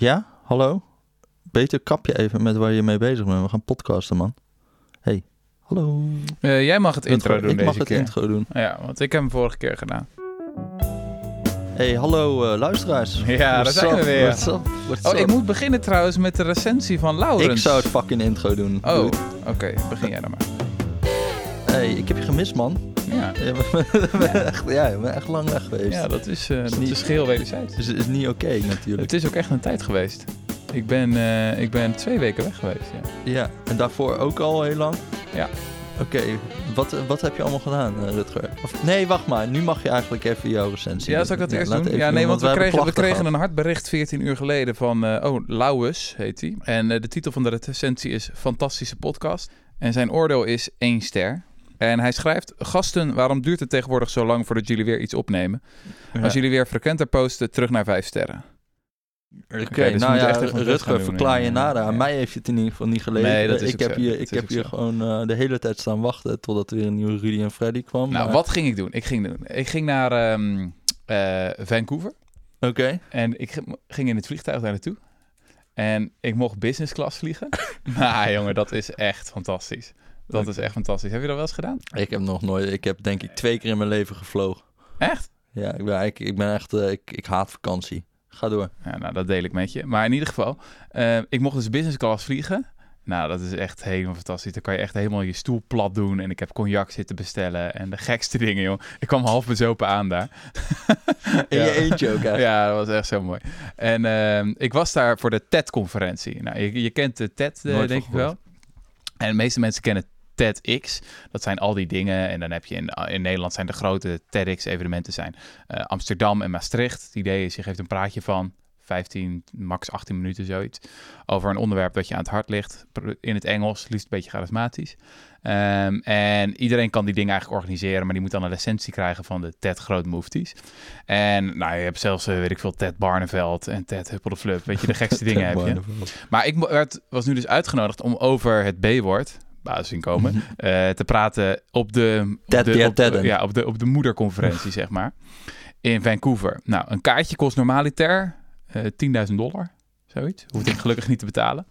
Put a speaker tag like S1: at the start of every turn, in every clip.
S1: Ja, hallo? Beter kap je even met waar je mee bezig bent. We gaan podcasten, man. Hey, hallo.
S2: Eh, jij mag het intro
S1: Ik
S2: doen
S1: mag
S2: deze
S1: het intro doen.
S2: Ja, want ik heb hem vorige keer gedaan.
S1: Hey, hallo eh, luisteraars.
S2: Ja, daar
S1: What's
S2: zijn we weer.
S1: What's up? What's
S2: Oh,
S1: up?
S2: ik moet beginnen trouwens met de recensie van Laurens.
S1: Ik zou het fucking intro doen.
S2: Oh, oké. begin jij dan maar.
S1: Hey, ik heb je gemist, man.
S2: Ja,
S1: bent echt, ja, bent echt lang weg geweest.
S2: ja dat is, eh, dat
S1: niet-
S2: is geheel wederzijds.
S1: Dus het is niet oké, natuurlijk.
S2: Het is ook echt een tijd geweest. Ik ben, eh, ik ben twee weken weg geweest, ja.
S1: Ja, en daarvoor ook al heel lang?
S2: Ja.
S1: Oké, wat, wat heb je allemaal gedaan, eh, Rutger? Of, nee, wacht maar. Nu mag je eigenlijk even jouw recensie
S2: Ja, zal ik dat eerst doen? Ja, nee, want we kregen, we kregen een hard bericht 14 uur geleden van... eh, oh, Lauwes heet hij. En de titel van de recensie is Fantastische Podcast. En zijn oordeel is 1 ster. En hij schrijft... Gasten, waarom duurt het tegenwoordig zo lang voordat jullie weer iets opnemen?
S1: Ja.
S2: Als jullie weer frequenter posten, terug naar 5 sterren.
S1: Oké,
S2: dus
S1: nou ja,
S2: echt
S1: Rutger, verklaar je nader. Aan
S2: Ja.
S1: mij heeft je het in ieder geval niet gelezen.
S2: Nee, dat is
S1: ik heb
S2: zo.
S1: hier, ik heb hier
S2: zo.
S1: gewoon eh, de hele tijd staan wachten totdat er weer een nieuwe Rudy en Freddy kwam.
S2: Nou,
S1: maar-
S2: wat ging ik doen? Ik ging, doen. Ik ging naar ehm, eh, Vancouver.
S1: Oké.
S2: En ik ging in het vliegtuig daar naartoe. En ik mocht business class vliegen. nou, jongen, dat is echt fantastisch. Dat is echt fantastisch. Heb je dat wel eens gedaan?
S1: Ik heb nog nooit, ik heb denk ik twee keer in mijn leven gevlogen.
S2: Echt?
S1: Ja, ik ben, ik, ik ben echt, eh, ik, ik haat vakantie. Ga door.
S2: Ja, nou, dat deel ik met je. Maar in ieder geval, eh, ik mocht dus business class vliegen. Nou, dat is echt helemaal fantastisch. Dan kan je echt helemaal je stoel plat doen. En ik heb cognac zitten bestellen. En de gekste dingen, joh. Ik kwam half bezopen aan daar.
S1: In
S2: Ja.
S1: je eentje ook echt.
S2: Ja, dat was echt zo mooi. En ehm, ik was daar voor de TED-conferentie. Nou, je, je kent de TED, eh, denk ik wel. En de meeste mensen kennen TEDx. Dat zijn al die dingen. En dan heb je in, in Nederland zijn de grote TEDx-evenementen zijn eh, Amsterdam en Maastricht. Het idee is, je geeft een praatje van 15, max 18 minuten zoiets. Over een onderwerp dat je aan het hart ligt. In het Engels, liefst een beetje charismatisch. Ehm, en iedereen kan die dingen eigenlijk organiseren, maar die moet dan een licentie krijgen van de TED Groot Mufties. En nou, je hebt zelfs, eh, weet ik veel, Ted Barneveld en Ted Huppel de Flup. Weet je, de gekste dingen heb je. Maar ik werd, was nu dus uitgenodigd om over het B-woord, basisinkomen, eh, te praten op de, op
S1: Ted
S2: de, op ja, op de, op de moederconferentie, zeg maar, in Vancouver. Nou, een kaartje kost normaliter eh 10.000 dollar, zoiets. Hoefde ik gelukkig niet te betalen.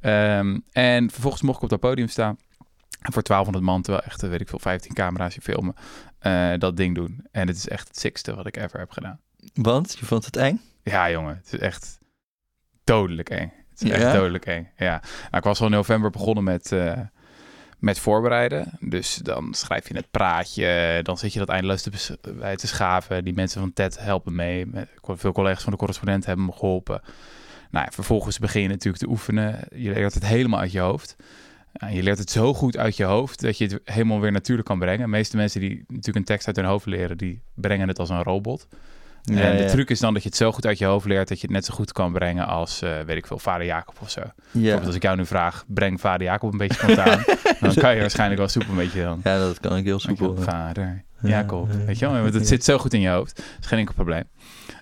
S2: Ehm, en vervolgens mocht ik op dat podium staan. Voor 1200 man, terwijl echt, weet ik veel, 15 camera's je filmen, eh, dat ding doen. En het is echt het sixte wat ik ever heb gedaan.
S1: Want, je vond het eng?
S2: Ja, jongen, het is echt dodelijk eng. Het is echt
S1: Ja?
S2: dodelijk eng. Ja. Nou, ik was al in november begonnen met, met voorbereiden. Dus dan schrijf je het praatje, dan zit je dat eindeloos te, bij schaven. Die mensen van TED helpen mee. Veel collega's van de correspondent hebben me geholpen. Nou ja, vervolgens begin je natuurlijk te oefenen. Je leert het helemaal uit je hoofd. Je leert het zo goed uit je hoofd dat je het helemaal weer natuurlijk kan brengen. De meeste mensen die natuurlijk een tekst uit hun hoofd leren, die brengen het als een robot.
S1: Ja,
S2: en de
S1: ja.
S2: truc is dan dat je het zo goed uit je hoofd leert dat je het net zo goed kan brengen als, eh, weet ik veel, vader Jacob of zo.
S1: Ja.
S2: Bijvoorbeeld als ik jou nu vraag, breng vader Jacob een beetje spontaan, dan kan je waarschijnlijk wel soepel een beetje dan.
S1: ja, dat kan ik heel soepel.
S2: vader
S1: Ja,
S2: Jacob,
S1: ja.
S2: weet je wel, want het zit zo goed in je hoofd. Dat is geen enkel probleem.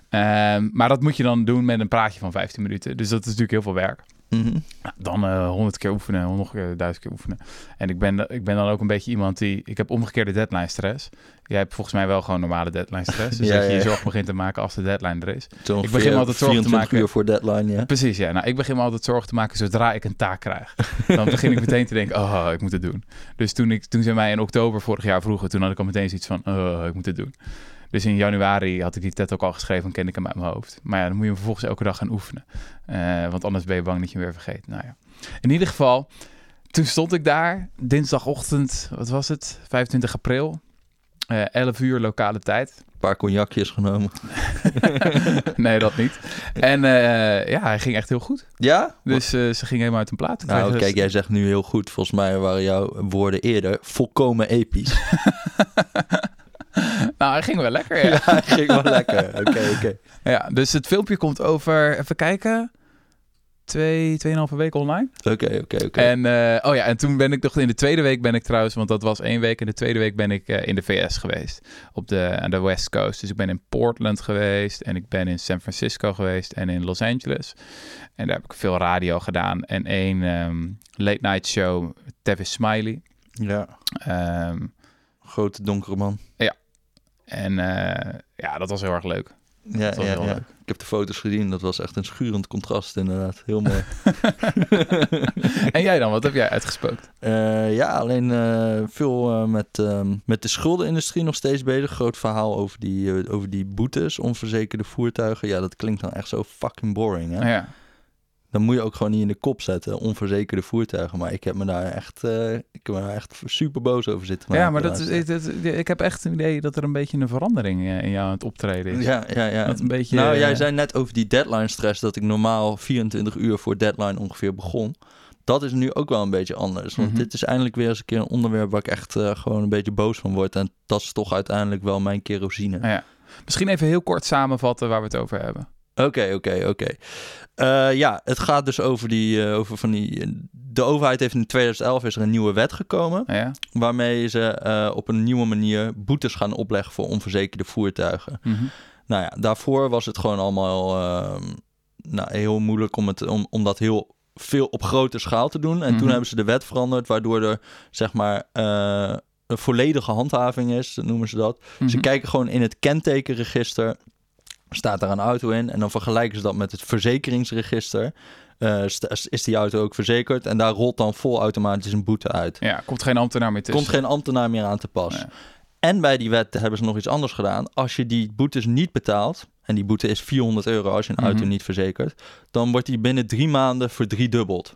S2: Ehm, maar dat moet je dan doen met een praatje van 15 minuten. Dus dat is natuurlijk heel veel werk.
S1: Mhm.
S2: Dan eh 100 keer oefenen, nog een duizend keer oefenen. En ik ben, ik ben dan ook een beetje iemand die... Ik heb omgekeerde deadline stress. Jij hebt volgens mij wel gewoon normale deadline stress. Dus
S1: Ja,
S2: dat je je zorg begint te maken als de deadline er is. Ik begin me altijd zorgen te
S1: 24
S2: maken.
S1: uur voor deadline, ja.
S2: Precies, ja. Nou, ik begin me altijd zorgen te maken zodra ik een taak krijg. Dan begin ik meteen te denken, oh, ik moet het doen. Dus toen, ik, toen ze mij in oktober vorig jaar vroegen, toen had ik al meteen zoiets van, oh, ik moet het doen. Dus in januari had ik die TED ook al geschreven en kende ik hem uit mijn hoofd. Maar ja, dan moet je hem vervolgens elke dag gaan oefenen. Eh, want anders ben je bang dat je hem weer vergeet. Nou ja. In ieder geval, toen stond ik daar, dinsdagochtend, wat was het? 25 april, eh 11 uur lokale tijd.
S1: Een paar cognacjes genomen.
S2: nee, dat niet. En eh, ja, hij ging echt heel goed.
S1: Ja?
S2: Dus eh, ze ging helemaal uit een plaat.
S1: Nou, kijk, jij zegt nu heel goed. Volgens mij waren jouw woorden eerder volkomen episch.
S2: nou, hij ging wel lekker, ja.
S1: ja, ging wel lekker. Oké, oké.
S2: ja. Dus het filmpje komt over, even kijken, twee, tweeënhalve weken online.
S1: Oké, oké, oké.
S2: En, eh, oh ja, en toen ben ik nog in de tweede week ben ik trouwens, want dat was één week. In de tweede week ben ik eh, in de VS geweest, op de, aan de West Coast. Dus ik ben in Portland geweest en ik ben in San Francisco geweest en in Los Angeles. En daar heb ik veel radio gedaan en één ehm, late night show, Tavis Smiley.
S1: Ja,
S2: Ehm,
S1: grote donkere man.
S2: En eh, ja, dat was heel erg leuk.
S1: Ja, ja,
S2: heel
S1: ja.
S2: leuk.
S1: Ik heb de foto's gezien. Dat was echt een schurend contrast inderdaad. Heel mooi.
S2: En jij dan, wat heb jij uitgespookt?
S1: Eh, ja, alleen eh, veel met, ehm, met de schuldenindustrie nog steeds bezig. Groot verhaal over die, over die boetes, onverzekerde voertuigen. Ja, dat klinkt dan echt zo fucking boring. Hè?
S2: Ja.
S1: Dan moet je ook gewoon niet in de kop zetten, onverzekerde voertuigen. Maar ik heb me daar echt, eh, ik heb me daar echt super boos over zitten.
S2: ja, maar dat is, dat- ik heb echt een idee dat er een beetje een verandering eh, in jou aan het optreden is.
S1: Ja, ja, ja.
S2: Dat een beetje,
S1: nou, jij
S2: eh,
S1: zei net over die deadline stress dat ik normaal 24 uur voor deadline ongeveer begon. Dat is nu ook wel een beetje anders. Want
S2: Mhm.
S1: dit is eindelijk weer eens een keer een onderwerp waar ik echt gewoon een beetje boos van word. En dat is toch uiteindelijk wel mijn kerosine.
S2: Ja. Misschien even heel kort samenvatten waar we het over hebben.
S1: Oké, oké, oké. Eh, ja, het gaat dus over die, eh, over van die. De overheid heeft in 2011 is er een nieuwe wet gekomen.
S2: Ja?
S1: Waarmee ze eh, op een nieuwe manier boetes gaan opleggen voor onverzekerde voertuigen.
S2: Mhm.
S1: Nou ja, daarvoor was het gewoon allemaal ehm, nou, heel moeilijk om, het, om, om dat heel veel op grote schaal te doen. En
S2: Mhm.
S1: toen hebben ze de wet veranderd, waardoor er zeg maar een volledige handhaving is, noemen ze dat. Ze
S2: Mhm.
S1: kijken gewoon in het kentekenregister, staat daar een auto in. En dan vergelijken ze dat met het verzekeringsregister. Eh, is die auto ook verzekerd? En daar rolt dan vol automatisch een boete uit.
S2: Ja, komt geen ambtenaar meer tussen.
S1: Komt geen ambtenaar meer aan te pas.
S2: Ja.
S1: En bij die wet hebben ze nog iets anders gedaan. Als je die boetes niet betaalt, en die boete is 400 euro als je een auto
S2: Mhm.
S1: niet verzekert, dan wordt die binnen drie maanden verdriedubbeld.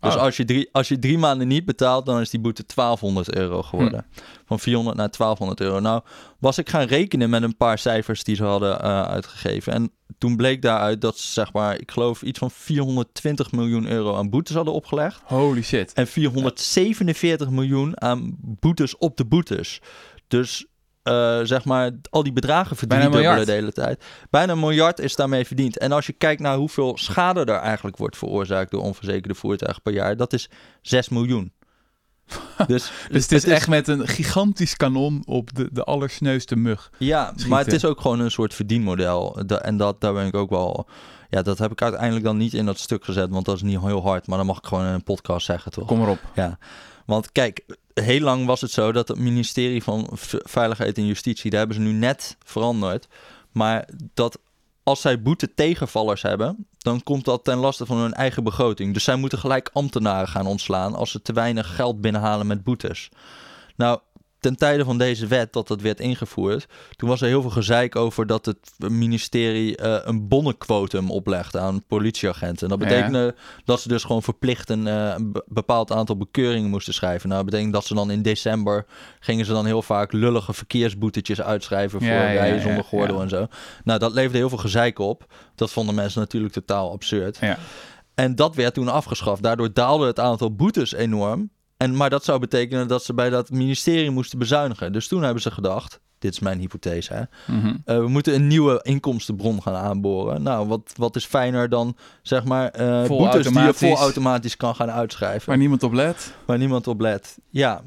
S1: Dus
S2: Oh.
S1: als, je drie, als je drie maanden niet betaalt, dan is die boete 1200 euro geworden.
S2: Hm.
S1: Van 400 naar 1200 euro. Nou, was ik gaan rekenen met een paar cijfers die ze hadden eh, uitgegeven. En toen bleek daaruit dat ze, zeg maar, ik geloof iets van 420 miljoen euro aan boetes hadden opgelegd.
S2: Holy shit.
S1: En 447 miljoen aan boetes op de boetes. Dus eh, zeg maar, al die bedragen
S2: miljard.
S1: de hele tijd. Bijna een miljard is daarmee verdiend. En als je kijkt naar hoeveel schade er eigenlijk wordt veroorzaakt door onverzekerde voertuigen per jaar, dat is 6 miljoen. Dus,
S2: Dus het is echt met een gigantisch kanon op de, de allersneuste mug.
S1: Ja,
S2: schieten.
S1: maar het is ook gewoon een soort verdienmodel. Da- en dat, daar ben ik ook wel... Ja, dat heb ik uiteindelijk dan niet in dat stuk gezet, want dat is niet heel hard. Maar dan mag ik gewoon in een podcast zeggen, toch?
S2: Kom erop.
S1: Ja, want kijk, heel lang was het zo dat het ministerie van Veiligheid en Justitie, daar hebben ze nu net veranderd. Maar dat als zij boete tegenvallers hebben, dan komt dat ten laste van hun eigen begroting. Dus zij moeten gelijk ambtenaren gaan ontslaan als ze te weinig geld binnenhalen met boetes. Nou, ten tijde van deze wet, dat dat werd ingevoerd, toen was er heel veel gezeik over dat het ministerie eh, een bonnenquotum oplegde aan politieagenten. En dat
S2: Ja.
S1: betekende dat ze dus gewoon verplicht een, eh, bepaald aantal bekeuringen moesten schrijven. Nou, dat betekent dat ze dan in december gingen ze dan heel vaak lullige verkeersboetetjes uitschrijven voor
S2: Ja, ja,
S1: rijden
S2: ja,
S1: zonder gordel en zo. Nou, dat leverde heel veel gezeik op. Dat vonden mensen natuurlijk totaal absurd.
S2: Ja.
S1: En dat werd toen afgeschaft. Daardoor daalde het aantal boetes enorm. En, maar dat zou betekenen dat ze bij dat ministerie moesten bezuinigen. Dus toen hebben ze gedacht, dit is mijn hypothese, hè, eh, we moeten een nieuwe inkomstenbron gaan aanboren. Nou, wat, wat is fijner dan, zeg maar,
S2: Vol
S1: boetes die je
S2: automatisch.
S1: vol automatisch kan gaan uitschrijven.
S2: Waar niemand op let.
S1: Waar niemand op let. Ja.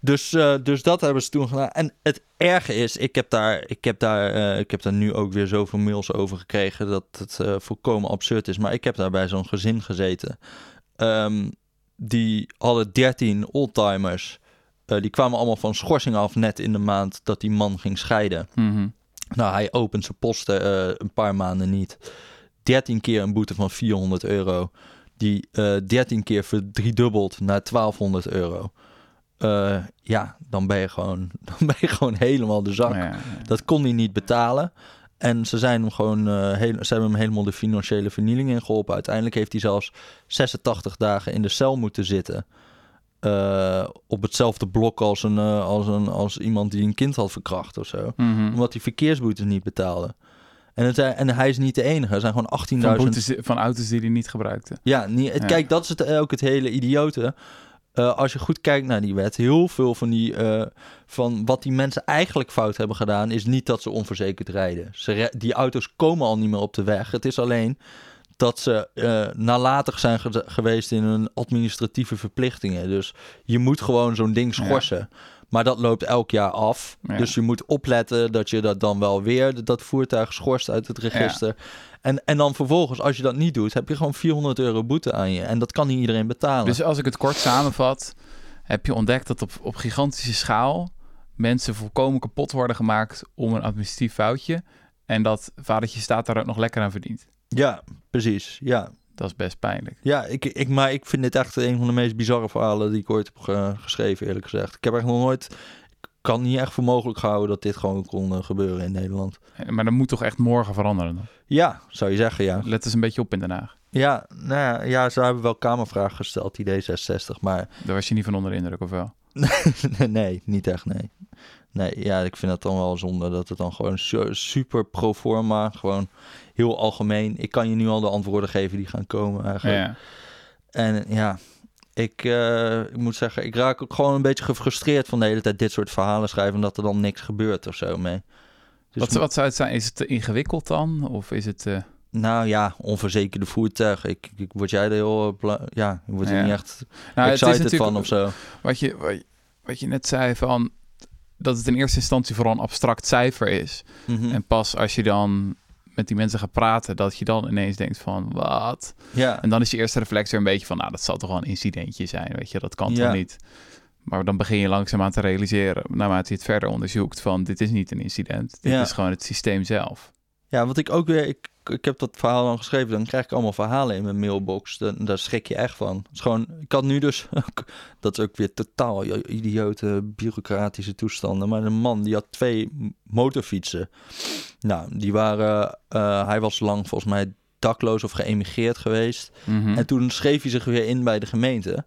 S1: Dus, eh, dus dat hebben ze toen gedaan. En het erge is, ik heb daar, ik heb daar, ik heb daar nu ook weer zoveel mails over gekregen dat het eh, volkomen absurd is. Maar ik heb daar bij zo'n gezin gezeten. Ehm, die hadden 13 oldtimers. Eh, die kwamen allemaal van schorsing af net in de maand dat die man ging scheiden.
S2: Mhm.
S1: Nou, hij opent zijn posten eh, een paar maanden niet. 13 keer een boete van 400 euro. Die eh 13 keer verdriedubbeld naar 1200 euro. Eh, ja, dan ben, je gewoon, dan ben je gewoon helemaal de zak.
S2: Ja, ja.
S1: Dat kon hij niet betalen. En ze, zijn hem gewoon, eh, heel, ze hebben hem helemaal de financiële vernieling in geholpen. Uiteindelijk heeft hij zelfs 86 dagen in de cel moeten zitten. Eh, op hetzelfde blok als, een, eh, als, een, als iemand die een kind had verkracht of zo
S2: Mhm.
S1: omdat hij verkeersboetes niet betaalde. En, het, en hij is niet de enige. Er zijn gewoon 18.000...
S2: Van, boetes, van auto's die hij niet gebruikte.
S1: Ja, niet, het-
S2: Ja.
S1: kijk, dat is het, ook het hele idiote. Eh, als je goed kijkt naar die wet, heel veel van, die, eh, van wat die mensen eigenlijk fout hebben gedaan, is niet dat ze onverzekerd rijden. Ze re- die auto's komen al niet meer op de weg. Het is alleen dat ze eh, nalatig zijn ge- geweest in hun administratieve verplichtingen. Dus je moet gewoon zo'n ding schorsen. Maar dat loopt elk jaar af.
S2: Ja.
S1: Dus je moet opletten dat je dat dan wel weer, dat voertuig schorst uit het register. En, en dan vervolgens, als je dat niet doet, heb je gewoon 400 euro boete aan je. En dat kan niet iedereen betalen.
S2: Dus als ik het kort samenvat, heb je ontdekt dat op, op gigantische schaal mensen volkomen kapot worden gemaakt om een administratief foutje. En dat vadertje staat daar ook nog lekker aan verdient.
S1: Ja, precies. Ja,
S2: Dat is best pijnlijk.
S1: ja ik, ik, maar ik vind dit echt een van de meest bizarre verhalen die ik ooit heb ge- geschreven, eerlijk gezegd. Ik heb echt nog nooit... Ik kan niet echt voor mogelijk houden dat dit gewoon kon eh, gebeuren in Nederland.
S2: Maar dat moet toch echt morgen veranderen dan?
S1: Ja, zou je zeggen, ja.
S2: Let eens een beetje op in Den Haag.
S1: Ja, nou ja, ja, ze hebben wel kamervragen gesteld, die D66, maar
S2: Daar was je niet van onder de indruk, of wel?
S1: nee, niet echt, nee. Nee, ja, ik vind het dan wel zonde dat het dan gewoon su- super pro forma, gewoon heel algemeen. Ik kan je nu al de antwoorden geven die gaan komen eigenlijk.
S2: Ja.
S1: En ja, ik, eh, ik moet zeggen, ik raak ook gewoon een beetje gefrustreerd van de hele tijd dit soort verhalen schrijven en dat er dan niks gebeurt of zo mee. Dus
S2: Wat, wat zou het zijn? Is het te ingewikkeld dan? Of is het... eh,
S1: Nou ja, onverzekerde voertuigen. Ik, ik, word jij er heel, eh, ja, word je
S2: Ja.
S1: niet echt
S2: Nou, het is
S1: excited van of zo.
S2: Wat, je, wat je net zei van... Dat het in eerste instantie vooral een abstract cijfer is.
S1: Mhm.
S2: En pas als je dan met die mensen gaat praten... dat je dan ineens denkt van... Wat?
S1: Ja,
S2: En dan is je eerste reflex weer een beetje van... Nou, dat zal toch wel een incidentje zijn, weet je. Dat kan
S1: Ja.
S2: toch niet? Maar dan begin je langzaamaan te realiseren... naarmate je het verder onderzoekt... van dit is niet een incident. Dit
S1: Ja.
S2: is gewoon het systeem zelf.
S1: Ja, wat ik ook weer, ik, ik heb dat verhaal dan geschreven, dan krijg ik allemaal verhalen in mijn mailbox. Dan, daar schrik je echt van. Het is gewoon, ik had nu dus, dat is ook weer totaal idiote bureaucratische toestanden. Maar een man die had twee motorfietsen. Nou, die waren, eh, hij was lang volgens mij dakloos of geëmigreerd geweest.
S2: Mhm.
S1: En toen schreef hij zich weer in bij de gemeente.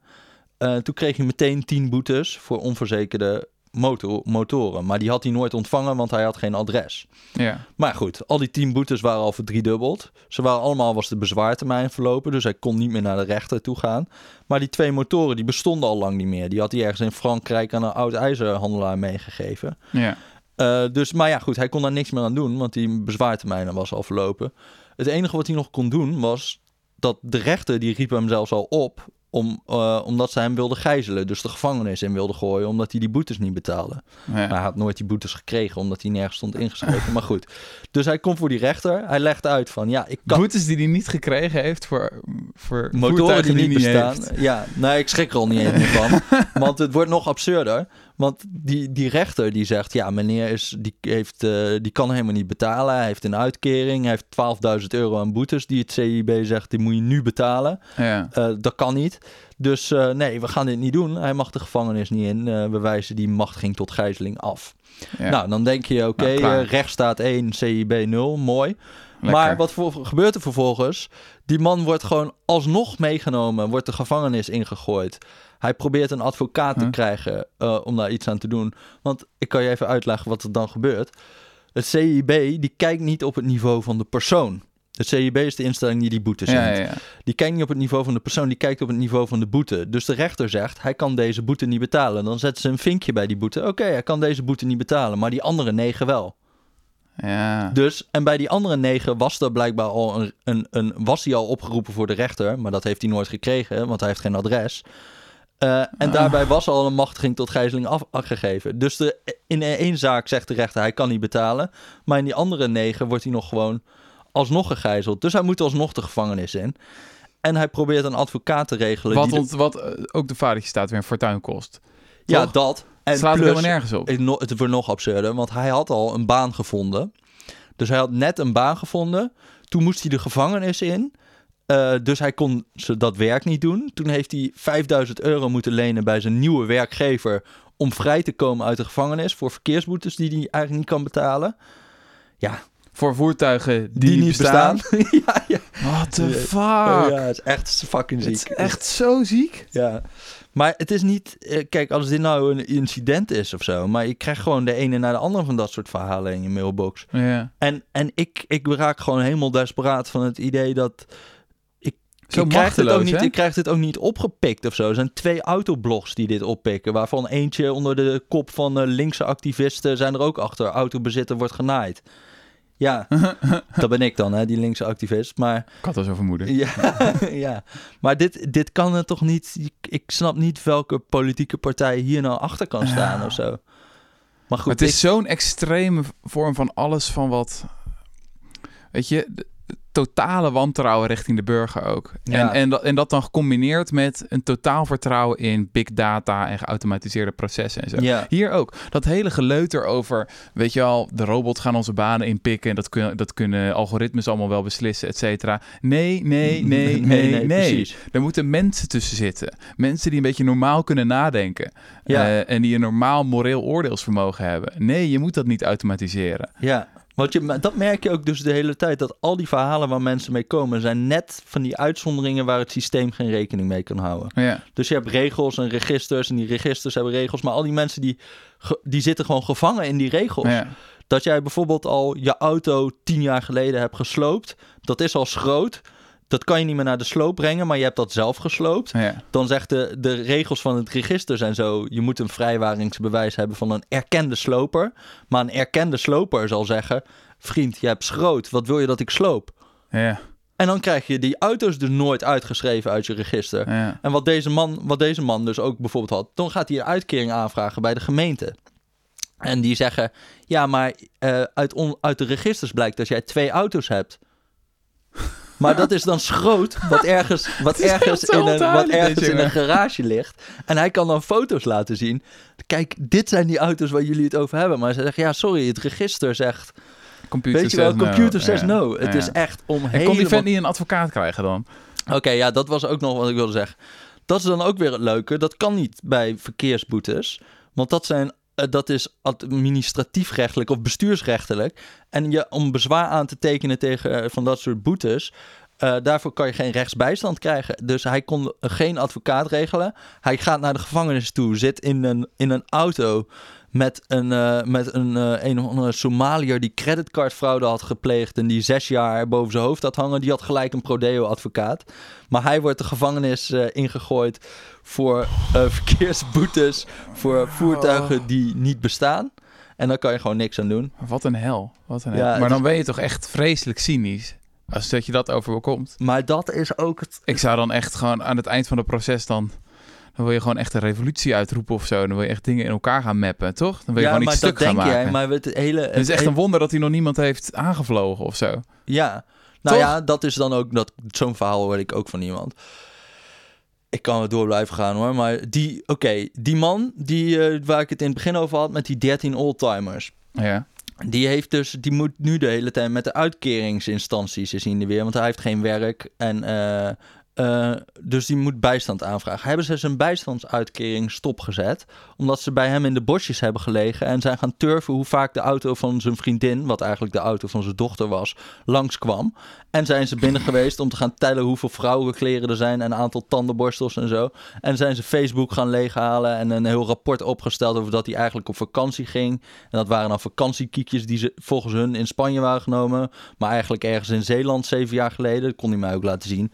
S1: Eh, toen kreeg hij meteen 10 boetes voor onverzekerde motor, motoren. Maar die had hij nooit ontvangen, want hij had geen adres.
S2: Ja.
S1: Maar goed, al die 10 boetes waren al verdriedubbeld. Ze waren allemaal, was de bezwaartermijn verlopen, dus hij kon niet meer naar de rechter toe gaan. Maar die twee motoren, die bestonden al lang niet meer. Die had hij ergens in Frankrijk aan een oud ijzerhandelaar meegegeven.
S2: Ja.
S1: Eh, dus, maar ja, goed, hij kon daar niks meer aan doen, want die bezwaartermijn was al verlopen. Het enige wat hij nog kon doen was dat de rechter, die riep hem zelfs al op, om, eh, omdat ze hem wilden gijzelen. Dus de gevangenis in wilden gooien, omdat hij die boetes niet betaalde.
S2: ja.
S1: Maar hij had nooit die boetes gekregen, omdat hij nergens stond ingeschreven. maar goed, dus hij komt voor die rechter. Hij legt uit van, ja, ik kan...
S2: Boetes die hij niet gekregen heeft voor, voor
S1: Motoren die niet bestaan.
S2: heeft.
S1: Ja, nee, ik schrik er al niet eens meer van. Want het wordt nog absurder. Want die, die rechter die zegt, ja, meneer is, die, heeft, eh, die kan helemaal niet betalen. Hij heeft een uitkering. Hij heeft 12.000 euro aan boetes die het CIB zegt, die moet je nu betalen.
S2: Ja.
S1: Eh, dat kan niet. Dus eh, nee, we gaan dit niet doen. Hij mag de gevangenis niet in. We wijzen die machtiging tot gijzeling af.
S2: Ja.
S1: Nou, dan denk je, oké,
S2: Nou, klaar.
S1: eh, rechtsstaat 1, CIB 0, mooi.
S2: Lekker.
S1: Maar wat voor, gebeurt er vervolgens? Die man wordt gewoon alsnog meegenomen, wordt de gevangenis ingegooid. Hij probeert een advocaat te krijgen eh, om daar iets aan te doen. Want ik kan je even uitleggen wat er dan gebeurt. Het CIB die kijkt niet op het niveau van de persoon. Het CIB is de instelling die die boete zendt.
S2: ja, ja.
S1: Die kijkt niet op het niveau van de persoon, die kijkt op het niveau van de boete. Dus de rechter zegt, hij kan deze boete niet betalen. Dan zetten ze een vinkje bij die boete. Oké, hij kan deze boete niet betalen, maar die andere negen wel.
S2: Ja.
S1: Dus, en bij die andere negen was er blijkbaar al een, een, een was hij al opgeroepen voor de rechter, maar dat heeft hij nooit gekregen, want hij heeft geen adres. Eh, en
S2: Ah.
S1: daarbij was al een machtiging tot gijzeling af, afgegeven. Dus de, in één zaak zegt de rechter hij kan niet betalen, maar in die andere negen wordt hij nog gewoon alsnog gegijzeld. Dus hij moet alsnog de gevangenis in. En hij probeert een advocaat te regelen.
S2: Wat,
S1: die de-
S2: ont, wat eh, ook de vadertje staat weer een fortuin kost.
S1: ja,
S2: toch?
S1: dat. En
S2: Het slaat
S1: plus-
S2: helemaal nergens op.
S1: het, het wordt nog absurder, want hij had al een baan gevonden. Dus hij had net een baan gevonden. Toen moest hij de gevangenis in. Eh, dus hij kon dat werk niet doen. Toen heeft hij 5000 euro moeten lenen bij zijn nieuwe werkgever... om vrij te komen uit de gevangenis voor verkeersboetes die hij eigenlijk niet kan betalen. Ja,
S2: Voor voertuigen die,
S1: die, niet bestaan. ja, ja.
S2: What the fuck?
S1: ja, het is echt fucking
S2: Het
S1: ziek.
S2: is echt zo ziek.
S1: Ja, maar het is niet... eh, Kijk, als dit nou een incident is of zo... maar je krijgt gewoon de ene naar de andere van dat soort verhalen in je mailbox.
S2: Ja.
S1: En, en ik, ik raak gewoon helemaal desperaat van het idee dat...
S2: Zo
S1: ik, krijg dit ook niet,
S2: hè?
S1: ik krijg dit ook niet opgepikt of zo. Er zijn twee autoblogs die dit oppikken... waarvan eentje onder de kop van eh, linkse activisten... zijn er ook achter. Autobezitter wordt genaaid. Ja, dat ben ik dan, hè, die linkse activist. Maar
S2: Ik had al zo vermoeden.
S1: ja, ja. maar dit, dit kan er toch niet... Ik, snap niet welke politieke partij hier nou achter kan staan of zo. Maar goed,
S2: Maar het is zo'n extreme vorm van alles van wat... Weet je, totale wantrouwen richting de burger ook.
S1: Ja.
S2: En, en, dat, en dat dan gecombineerd met een totaal vertrouwen in big data en geautomatiseerde processen en zo.
S1: Ja.
S2: Hier ook. Dat hele geleuter over, weet je al, de robots gaan onze banen inpikken en dat, kun, dat kunnen algoritmes allemaal wel beslissen, et cetera. Nee, nee, nee, nee, nee.
S1: precies.
S2: Er moeten mensen tussen zitten. Mensen die een beetje normaal kunnen nadenken.
S1: Ja.
S2: Eh, en die een normaal moreel oordeelsvermogen hebben. Nee, je moet dat niet automatiseren.
S1: Ja, want je, dat merk je ook dus de hele tijd. Dat al die verhalen waar mensen mee komen... zijn net van die uitzonderingen waar het systeem geen rekening mee kan houden.
S2: Ja,
S1: Dus je hebt regels en registers en die registers hebben regels. Maar al die mensen die, die zitten gewoon gevangen in die regels.
S2: ja,
S1: Dat jij bijvoorbeeld al je auto tien jaar geleden hebt gesloopt. Dat is al schroot. Dat kan je niet meer naar de sloop brengen, maar je hebt dat zelf gesloopt.
S2: ja.
S1: Dan zegt de, de regels van het register zijn zo... je moet een vrijwaringsbewijs hebben van een erkende sloper. Maar een erkende sloper zal zeggen... vriend, je hebt schroot, wat wil je dat ik sloop?
S2: ja,
S1: En dan krijg je die auto's dus nooit uitgeschreven uit je register.
S2: ja.
S1: En wat deze, man, wat deze man dus ook bijvoorbeeld had... dan gaat hij een uitkering aanvragen bij de gemeente. En die zeggen... ja, maar eh, uit, on- uit de registers blijkt dat jij twee auto's hebt... Maar dat is dan schroot, wat ergens, wat ergens, in, een, wat ergens in een garage ligt. En hij kan dan foto's laten zien. Kijk, dit zijn die auto's waar jullie het over hebben. Maar ze zeggen, ja, sorry, het register zegt...
S2: Computer
S1: weet je wel,
S2: no.
S1: computer says
S2: Ja,
S1: no. Het
S2: ja.
S1: is echt om
S2: En kon die vent niet een advocaat krijgen dan?
S1: Oké, ja, dat was ook nog wat ik wilde zeggen. Dat is dan ook weer het leuke. Dat kan niet bij verkeersboetes. Want dat, zijn, dat is administratiefrechtelijk of bestuursrechtelijk. En je, om bezwaar aan te tekenen tegen eh, van dat soort boetes... eh, daarvoor kan je geen rechtsbijstand krijgen. Dus hij kon geen advocaat regelen. Hij gaat naar de gevangenis toe, zit in een, in een auto met een, eh, met een, eh, een of andere Somaliër die creditcardfraude had gepleegd en die zes jaar boven zijn hoofd had hangen. Die had gelijk een prodeo-advocaat. Maar hij wordt de gevangenis eh, ingegooid voor verkeersboetes voor voertuigen die niet bestaan. En daar kan je gewoon niks aan doen.
S2: Wat een hel. Wat een hel. Maar dan ben je toch echt vreselijk cynisch. Als dat je dat overkomt.
S1: Maar dat is ook het.
S2: Ik zou dan echt gewoon aan het eind van het proces dan... Dan wil je gewoon echt een revolutie uitroepen of zo. Dan wil je echt dingen in elkaar gaan mappen, toch? Dan wil je
S1: ja,
S2: gewoon iets stuk gaan
S1: denk
S2: maken.
S1: jij. Maar het hele.
S2: Het is echt een wonder dat hij nog niemand heeft aangevlogen of zo.
S1: Ja, nou
S2: Toch?
S1: ja, dat is dan ook dat zo'n verhaal hoor ik ook van iemand. Ik kan er door blijven gaan hoor, maar die, oké, die man die eh, waar ik het in het begin over had met die 13 oldtimers,
S2: Ja.
S1: die heeft dus, die moet nu de hele tijd met de uitkeringsinstanties is in de weer, want hij heeft geen werk en eh, eh, dus die moet bijstand aanvragen. Hebben ze zijn bijstandsuitkering stopgezet, omdat ze bij hem in de bosjes hebben gelegen en zijn gaan turven hoe vaak de auto van zijn vriendin, wat eigenlijk de auto van zijn dochter was, langskwam. En zijn ze binnen geweest om te gaan tellen hoeveel vrouwenkleren er zijn en een aantal tandenborstels en zo. En zijn ze Facebook gaan leeghalen en een heel rapport opgesteld over dat hij eigenlijk op vakantie ging. En dat waren dan vakantiekiekjes die ze volgens hun in Spanje waren genomen, maar eigenlijk ergens in Zeeland zeven jaar geleden. Dat kon hij mij ook laten zien.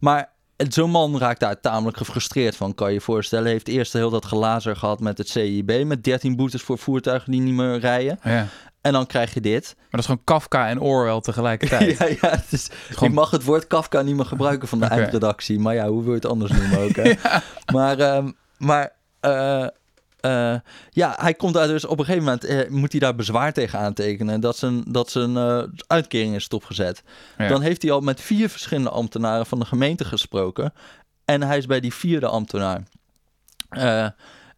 S1: Maar zo'n man raakt daar tamelijk gefrustreerd van, kan je je voorstellen. Hij heeft eerst heel dat glazer gehad met het CIB, met 13 boetes voor voertuigen die niet meer rijden.
S2: ja.
S1: En dan krijg je dit.
S2: Maar dat is gewoon Kafka en Orwell tegelijkertijd.
S1: Ja, ja, het is,
S2: Gewoon-
S1: ik mag het woord Kafka niet meer gebruiken van de
S2: Oké.
S1: eindredactie. Maar ja, hoe wil je het anders noemen ook, hè? Maar, ehm, maar eh, eh, ja, hij komt daar dus op een gegeven moment... eh, moet hij daar bezwaar tegen aantekenen... dat zijn, dat zijn eh, uitkering is stopgezet.
S2: Ja.
S1: Dan heeft hij al met vier verschillende ambtenaren van de gemeente gesproken. En hij is bij die vierde ambtenaar.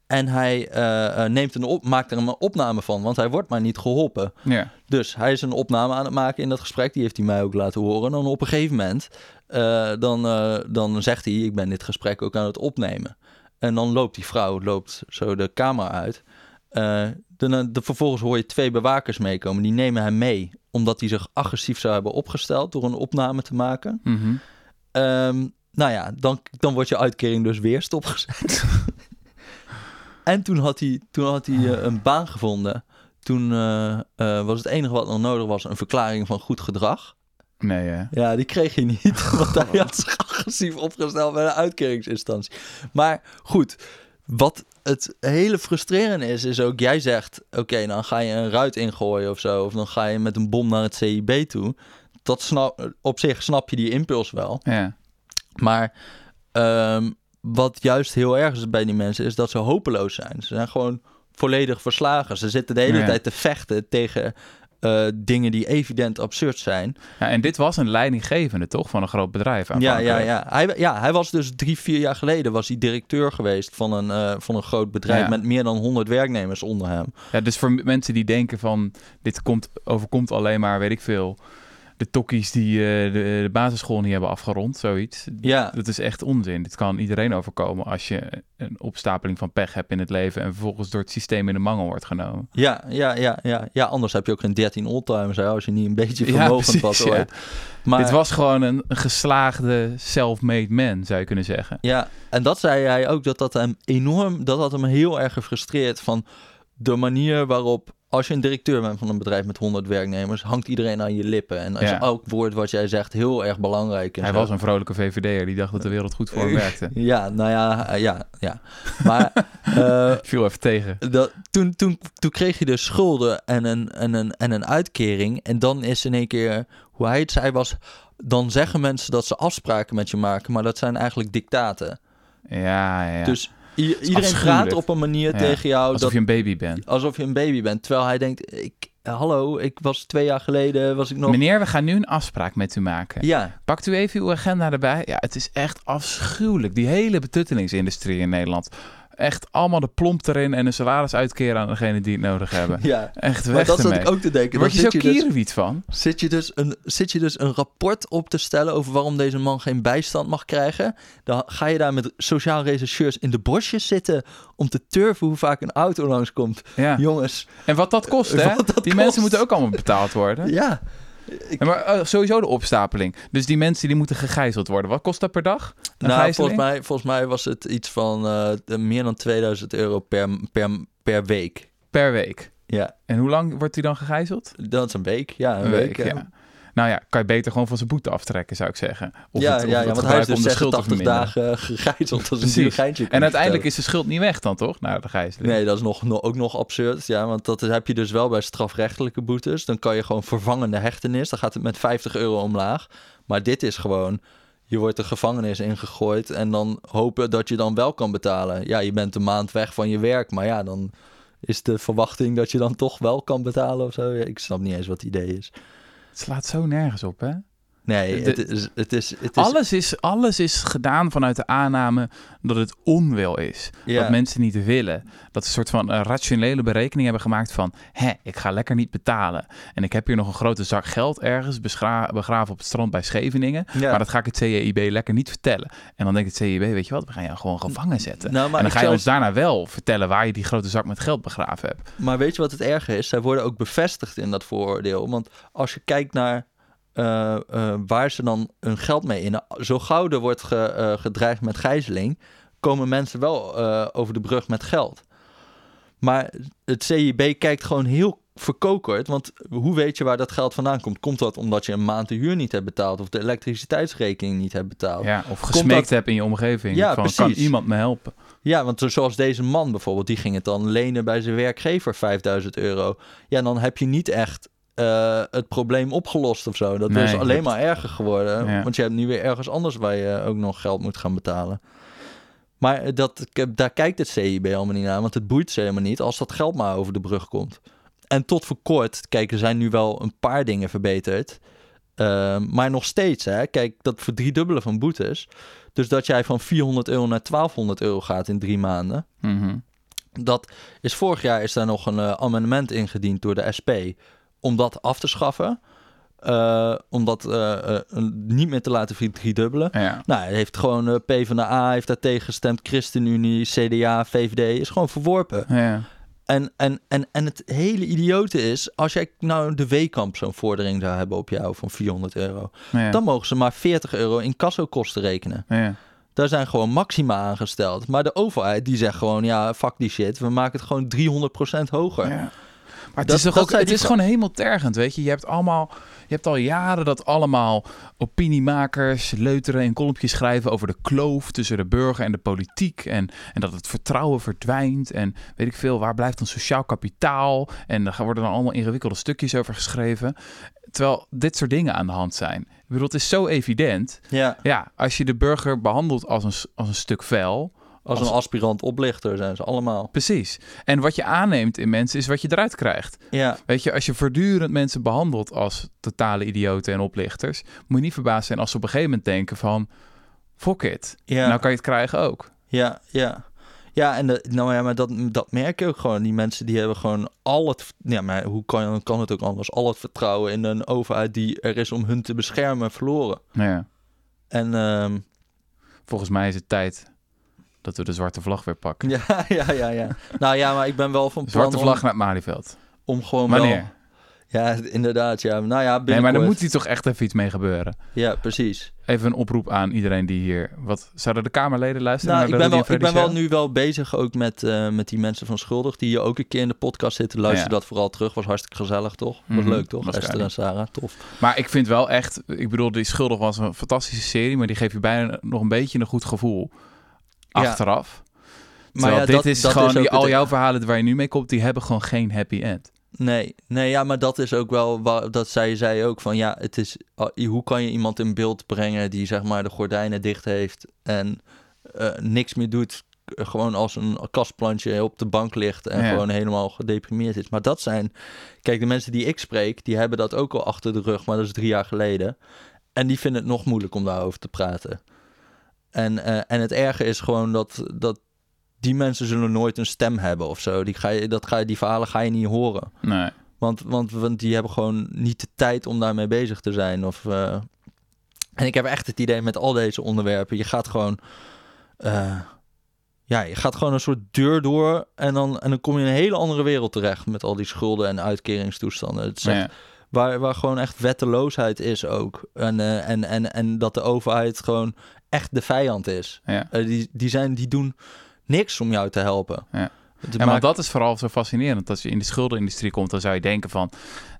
S1: En hij neemt een op, maakt er een opname van, want hij wordt maar niet geholpen.
S2: Ja.
S1: Dus hij is een opname aan het maken in dat gesprek. Die heeft hij mij ook laten horen. En dan op een gegeven moment, dan, dan zegt hij... ik ben dit gesprek ook aan het opnemen. En dan loopt die vrouw loopt zo de kamer uit. De, de, vervolgens hoor je twee bewakers meekomen. Die nemen hem mee, omdat hij zich agressief zou hebben opgesteld... door een opname te maken.
S2: Mhm.
S1: Ehm, nou ja, dan, dan wordt je uitkering dus weer stopgezet. en toen had hij, toen had hij eh, een baan gevonden. Toen eh, was het enige wat nog nodig was een verklaring van goed gedrag.
S2: Nee, hè?
S1: Ja, die kreeg hij niet, want hij had zich agressief opgesteld bij de uitkeringsinstantie. Maar goed, wat het hele frustrerende is, is ook, jij zegt, oké, dan ga je een ruit ingooien of zo, of dan ga je met een bom naar het CIB toe. Dat snap, op zich snap je die impuls wel.
S2: Ja.
S1: Maar ehm, wat juist heel erg is bij die mensen, is dat ze hopeloos zijn. Ze zijn gewoon volledig verslagen. Ze zitten de hele
S2: Ja.
S1: tijd te vechten tegen eh, dingen die evident absurd zijn.
S2: Ja, en dit was een leidinggevende, toch? Van een groot bedrijf
S1: Ja, ja, ja. Hij, ja, hij was dus drie, vier jaar geleden was hij directeur geweest van een, eh, van een groot bedrijf
S2: Ja.
S1: met meer dan 100 werknemers onder hem.
S2: Ja, dus voor mensen die denken van... dit komt, overkomt alleen maar, weet ik veel... de tokkies die eh, de, de basisschool niet hebben afgerond, zoiets.
S1: Ja,
S2: Dat is echt onzin. Dit kan iedereen overkomen als je een opstapeling van pech hebt in het leven... en vervolgens door het systeem in de mangel wordt genomen.
S1: ja, ja, ja, ja. Ja, anders heb je ook geen 13 oldtimers als je niet een beetje
S2: Ja,
S1: vermogend
S2: precies,
S1: was
S2: ja.
S1: Maar,
S2: Dit was gewoon een, een geslaagde self-made man, zou je kunnen zeggen.
S1: Ja, en dat zei hij ook, dat dat hem enorm, dat had hem heel erg gefrustreerd van de manier waarop, als je een directeur bent van een bedrijf met 100 werknemers, hangt iedereen aan je lippen. En als
S2: Ja.
S1: elk woord wat jij zegt heel erg belangrijk is.
S2: Hij was een vrolijke VVD'er die dacht dat de wereld goed voor hem werkte.
S1: Ja, nou ja, eh, ja, ja. Maar
S2: Viel even tegen.
S1: dat, toen, toen, toen kreeg je dus schulden en een, en, een, en een uitkering. En dan is in één keer, hoe hij het zei was, dan zeggen mensen dat ze afspraken met je maken, maar dat zijn eigenlijk dictaten.
S2: Ja, ja.
S1: Dus i- iedereen praat op een manier
S2: Ja,
S1: tegen jou
S2: Alsof
S1: dat,
S2: je een baby bent.
S1: alsof je een baby bent. Terwijl hij denkt, ik, hallo, ik was twee jaar geleden, was ik nog...
S2: Meneer, we gaan nu een afspraak met u maken.
S1: Ja,
S2: Pakt u even uw agenda erbij. Ja, het is echt afschuwelijk. Die hele betuttelingsindustrie in Nederland. Echt allemaal de plomp erin en een salaris uitkeren aan degene die het nodig hebben.
S1: ja.
S2: Echt
S1: Maar
S2: weg
S1: dat zat ik ook te denken.
S2: Word je zo
S1: dus,
S2: kierenwiet van.
S1: zit, je dus een, zit je dus een rapport op te stellen over waarom deze man geen bijstand mag krijgen. Dan ga je daar met sociaal rechercheurs in de bosjes zitten om te turven hoe vaak een auto langskomt.
S2: Ja.
S1: Jongens,
S2: En wat dat kost, hè?
S1: Dat
S2: die
S1: kost.
S2: mensen moeten ook allemaal betaald worden.
S1: ja.
S2: Ja, maar eh, sowieso de opstapeling. Dus die mensen die moeten gegijzeld worden. Wat kost dat per dag? Een
S1: Nou,
S2: gijzeling?
S1: volgens mij, volgens mij was het iets van eh, meer dan 2000 euro per, per, per week.
S2: Per week.
S1: Ja,
S2: En hoe lang wordt hij dan gegijzeld?
S1: dat is een week. Ja, een, week. ja.
S2: Nou ja, kan je beter gewoon van zijn boete aftrekken, zou ik zeggen. Of
S1: ja,
S2: het,
S1: ja, ja, want hij is dus
S2: om de schuld te
S1: 86
S2: verminderen.
S1: dagen gegijzeld. Dat is een geintje.
S2: En uiteindelijk is de schuld niet weg dan, toch? Na de gijzeling.
S1: Nee, dat is nog, nog, ook nog absurd. Ja, want dat heb je dus wel bij strafrechtelijke boetes. Dan kan je gewoon vervangende hechtenis. Dan gaat het met 50 euro omlaag. Maar dit is gewoon... Je wordt de gevangenis ingegooid en dan hopen dat je dan wel kan betalen. Ja, je bent een maand weg van je werk, maar ja, dan is de verwachting dat je dan toch wel kan betalen of zo. Ja, ik snap niet eens wat het idee is.
S2: Het slaat zo nergens op, hè?
S1: Nee,
S2: De-
S1: het is, het is, het is
S2: Alles is, alles is gedaan vanuit de aanname dat het onwil is.
S1: Ja.
S2: Dat mensen niet willen. Dat ze een soort van eh, rationele berekening hebben gemaakt van... hè, ik ga lekker niet betalen. En ik heb hier nog een grote zak geld ergens begraven op het strand bij Scheveningen.
S1: Ja.
S2: Maar dat ga ik het CJIB lekker niet vertellen. En dan denkt het CJIB, weet je wat, we gaan jou gewoon gevangen zetten.
S1: Nou,
S2: en dan ga je ons daarna wel vertellen waar je die grote zak met geld begraven hebt.
S1: Maar weet je wat het erge is? Zij worden ook bevestigd in dat vooroordeel. Want als je kijkt naar eh, eh, waar ze dan hun geld mee in... Zo gauw er wordt ge- eh, gedreigd met gijzeling... komen mensen wel over de brug met geld. Maar het CIB kijkt gewoon heel verkokerd. Want hoe weet je waar dat geld vandaan komt? Komt dat omdat je een maand de huur niet hebt betaald... of de elektriciteitsrekening niet hebt betaald?
S2: Ja, of gesmeekt
S1: dat-
S2: hebt in je omgeving.
S1: Ja,
S2: van, kan
S1: precies.
S2: iemand me helpen?
S1: Ja, want zoals deze man bijvoorbeeld, die ging het dan lenen bij zijn werkgever 5000 euro. Ja, dan heb je niet echt eh, het probleem opgelost of zo. Dat
S2: Nee,
S1: is alleen maar erger geworden.
S2: Ja.
S1: Want je hebt nu weer ergens anders waar je ook nog geld moet gaan betalen. Maar dat, daar kijkt het CIB allemaal niet naar, want het boeit ze helemaal niet als dat geld maar over de brug komt. En tot voor kort, kijk, er zijn nu wel een paar dingen verbeterd. Eh, maar nog steeds, hè, kijk, dat verdriedubbelen van boetes. Dus dat jij van 400 euro naar 1200 euro gaat in drie maanden.
S2: Mhm.
S1: Dat is vorig jaar is daar nog een eh, amendement ingediend door de SP om dat af te schaffen. Eh, om dat eh, eh, niet meer te laten verdriedubbelen.
S2: Ja.
S1: Nou, hij heeft gewoon PvdA heeft daar tegen gestemd, ChristenUnie, CDA, VVD is gewoon verworpen.
S2: Ja.
S1: En, en, en, en het hele idiote is, als jij nou de Weekamp zo'n vordering zou hebben op jou van 400 euro,
S2: Ja.
S1: dan mogen ze maar 40 euro in kassokosten rekenen.
S2: Ja.
S1: Daar zijn gewoon maxima aangesteld. Maar de overheid die zegt gewoon, ja, fuck die shit. We maken het gewoon 300% hoger.
S2: Ja. Maar het
S1: Dat-
S2: is toch ook, het is gewoon hemeltergend, weet je. Je hebt allemaal, je hebt al jaren dat allemaal opiniemakers leuteren en kolompjes schrijven over de kloof tussen de burger en de politiek en, en dat het vertrouwen verdwijnt en weet ik veel, waar blijft dan sociaal kapitaal en daar worden dan allemaal ingewikkelde stukjes over geschreven. Terwijl dit soort dingen aan de hand zijn. Ik bedoel, het is zo evident.
S1: Ja,
S2: Ja, als je de burger behandelt als een, als een stuk vuil,
S1: Als,
S2: Als-
S1: een aspirant oplichter zijn ze allemaal.
S2: Precies. En wat je aanneemt in mensen is wat je eruit krijgt.
S1: Ja,
S2: Weet je, als je voortdurend mensen behandelt als totale idioten en oplichters, moet je niet verbaasd zijn als ze op een gegeven moment denken van, fuck it,
S1: ja,
S2: nou kan je het krijgen ook.
S1: ja, ja. Ja, en de, nou ja, maar dat, dat merk je ook gewoon. Die mensen die hebben gewoon al het... Ja, maar hoe kan, kan het ook anders? Al het vertrouwen in een overheid die er is om hun te beschermen verloren.
S2: Ja,
S1: En ehm,
S2: volgens mij is het tijd dat we de zwarte vlag weer pakken.
S1: ja, ja, ja, ja. Nou ja, maar ik ben wel van plan
S2: Zwarte vlag
S1: om,
S2: naar het Malieveld.
S1: om gewoon
S2: Wanneer?
S1: wel... Ja, inderdaad, ja. Nou ja,
S2: Nee, maar
S1: binnenkort.
S2: moet hier toch echt even iets mee gebeuren.
S1: Ja, precies.
S2: Even een oproep aan iedereen die hier... Wat, zouden de Kamerleden luisteren
S1: Nou, ik
S2: naar
S1: ben,
S2: de
S1: wel, ik
S2: en
S1: ben wel nu wel bezig ook met, eh, met die mensen van Schuldig... die hier ook een keer in de podcast zitten. Luister
S2: Ja.
S1: dat vooral terug. Was hartstikke gezellig, toch? Was
S2: Mhm,
S1: leuk, toch? Esther en Sarah, tof.
S2: Maar ik vind wel echt... Ik bedoel, Die Schuldig was een fantastische serie... maar die geeft je bijna nog een beetje een goed gevoel. Achteraf.
S1: Maar
S2: Terwijl dit
S1: dat-
S2: is
S1: dat
S2: gewoon...
S1: is
S2: die, al
S1: het-
S2: jouw verhalen waar je nu mee komt... die hebben gewoon geen happy end.
S1: Nee, nee, ja, maar dat is ook wel... wa- Dat zei zij ook van... Ja, het is... Hoe kan je iemand in beeld brengen... die zeg maar de gordijnen dicht heeft... en eh, niks meer doet... Gewoon als een kastplantje op de bank ligt... en
S2: Ja.
S1: gewoon helemaal gedeprimeerd is. Maar dat zijn... Kijk, de mensen die ik spreek... die hebben dat ook al achter de rug... maar dat is drie jaar geleden. En die vinden het nog moeilijk om daarover te praten. En, eh, en het erge is gewoon dat... dat die mensen zullen nooit een stem hebben of zo. Die, ga je, dat ga je, die verhalen ga je niet horen.
S2: Nee.
S1: Want, want, want die hebben gewoon niet de tijd om daarmee bezig te zijn. Of, eh, En ik heb echt het idee met al deze onderwerpen. Je gaat gewoon. eh, ja, je gaat gewoon een soort deur door. En dan, en dan kom je in een hele andere wereld terecht. Met al die schulden en uitkeringstoestanden. Het
S2: Ja.
S1: waar, waar gewoon echt wetteloosheid is ook. En, en, en, en dat de overheid gewoon echt de vijand is.
S2: Ja.
S1: Eh, die, die, zijn, die doen niks om jou te helpen.
S2: Ja. Ja, maar
S1: maakt-
S2: dat is vooral zo fascinerend. Als je in de schuldenindustrie komt, dan zou je denken van...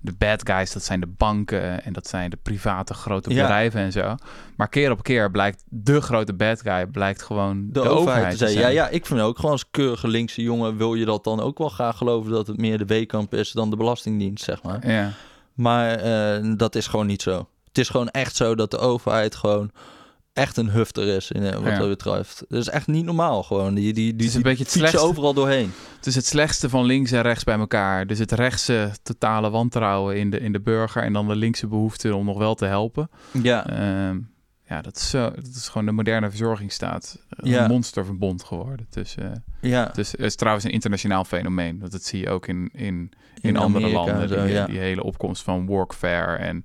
S2: de bad guys, dat zijn de banken en dat zijn de private grote
S1: Ja.
S2: bedrijven en zo. Maar keer op keer blijkt de grote bad guy... blijkt gewoon
S1: de,
S2: de,
S1: overheid,
S2: te zijn.
S1: Ja, ja, ik vind ook gewoon als keurige linkse jongen wil je dat dan ook wel graag geloven dat het meer de weekamp is dan de Belastingdienst, zeg maar.
S2: Ja.
S1: Maar eh, dat is gewoon niet zo. Het is gewoon echt zo dat de overheid gewoon echt een hufter is in, eh, wat
S2: Ja.
S1: dat betreft. Dat is echt niet normaal gewoon. Die, die, die,
S2: is een
S1: die
S2: beetje het slechtste.
S1: overal doorheen.
S2: Het is het slechtste van links en rechts bij elkaar. Dus het rechtse totale wantrouwen in de, in de burger... en dan de linkse behoefte om nog wel te helpen.
S1: Ja,
S2: Ehm, ja, dat is, zo, dat is gewoon de moderne verzorgingsstaat. Een
S1: Ja.
S2: monsterverbond geworden. tussen
S1: ja.
S2: Dus het is trouwens een internationaal fenomeen. Dat, dat zie je ook in, in, in, andere
S1: Amerika
S2: landen.
S1: zo,
S2: die,
S1: ja.
S2: die hele opkomst van workfare en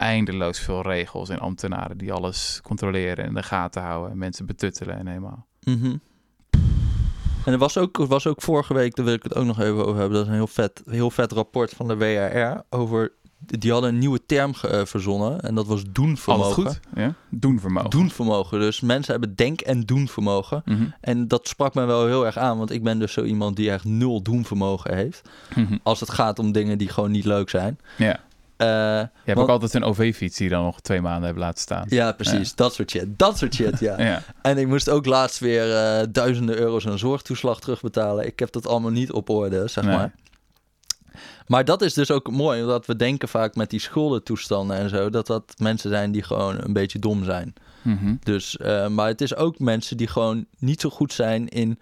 S2: eindeloos veel regels en ambtenaren die alles controleren en in de gaten houden en mensen betuttelen en helemaal.
S1: Mhm. En er was ook, was ook vorige week, daar wil ik het ook nog even over hebben. Dat is een heel vet, heel vet rapport van de WRR over. Die hadden een nieuwe term eh, verzonnen en dat was doenvermogen.
S2: Alles goed? Ja? Doenvermogen.
S1: Doenvermogen. Dus mensen hebben denk- en doenvermogen.
S2: Mhm.
S1: En dat sprak me wel heel erg aan, want ik ben dus zo iemand die echt nul doenvermogen heeft.
S2: Mhm.
S1: Als het gaat om dingen die gewoon niet leuk zijn.
S2: Ja.
S1: Eh,
S2: Je hebt
S1: Want-
S2: ook altijd een OV-fiets die dan nog twee maanden hebben laten staan.
S1: ja, precies. Dat soort shit. Dat soort shit, ja.
S2: Ja.
S1: En ik moest ook laatst weer eh, duizenden euro's aan zorgtoeslag terugbetalen. Ik heb dat allemaal niet op orde, zeg
S2: Nee.
S1: maar. Maar dat is dus ook mooi, omdat we denken vaak met die schuldentoestanden en zo, dat dat mensen zijn die gewoon een beetje dom zijn.
S2: Mhm.
S1: Dus, eh, maar het is ook mensen die gewoon niet zo goed zijn in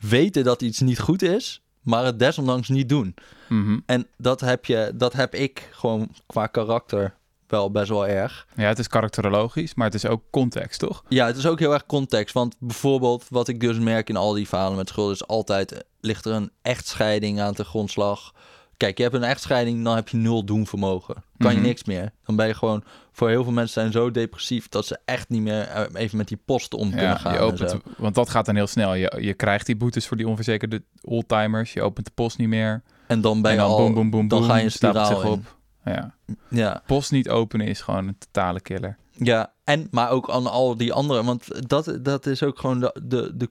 S1: weten dat iets niet goed is, maar het desondanks niet doen.
S2: Mhm.
S1: En dat heb, je, dat heb ik gewoon qua karakter wel best wel erg.
S2: Ja, het is karakterologisch, maar het is ook context, toch?
S1: Ja, het is ook heel erg context. Want bijvoorbeeld, wat ik dus merk in al die verhalen met schulden, is altijd eh, ligt er een echtscheiding aan de grondslag. Kijk, je hebt een echtscheiding, dan heb je nul doenvermogen. Kan je
S2: Mhm.
S1: niks meer. Dan ben je gewoon, voor heel veel mensen zijn zo depressief dat ze echt niet meer eh, even met die post om kunnen gaan.
S2: je
S1: en
S2: opent, want dat gaat dan heel snel. Je, je krijgt die boetes voor die onverzekerde oldtimers. Je opent de post niet meer.
S1: En dan ben
S2: en
S1: je
S2: dan
S1: al,
S2: boem, boem, boem,
S1: dan ga je een spiraal
S2: zich
S1: in.
S2: op. Ja.
S1: Ja,
S2: Post niet openen is gewoon een totale killer.
S1: ja, en maar ook aan al die andere, want dat, dat is ook gewoon de, de, de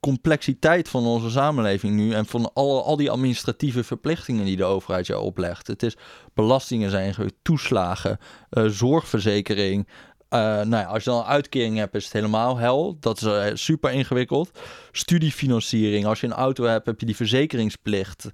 S1: complexiteit van onze samenleving nu en van al, al die administratieve verplichtingen die de overheid jou oplegt. Het is belastingen zijn toeslagen, eh, zorgverzekering. Eh, nou ja, als je dan een uitkering hebt, is het helemaal hel. Dat is eh, super ingewikkeld. Studiefinanciering. Als je een auto hebt, heb je die verzekeringsplicht.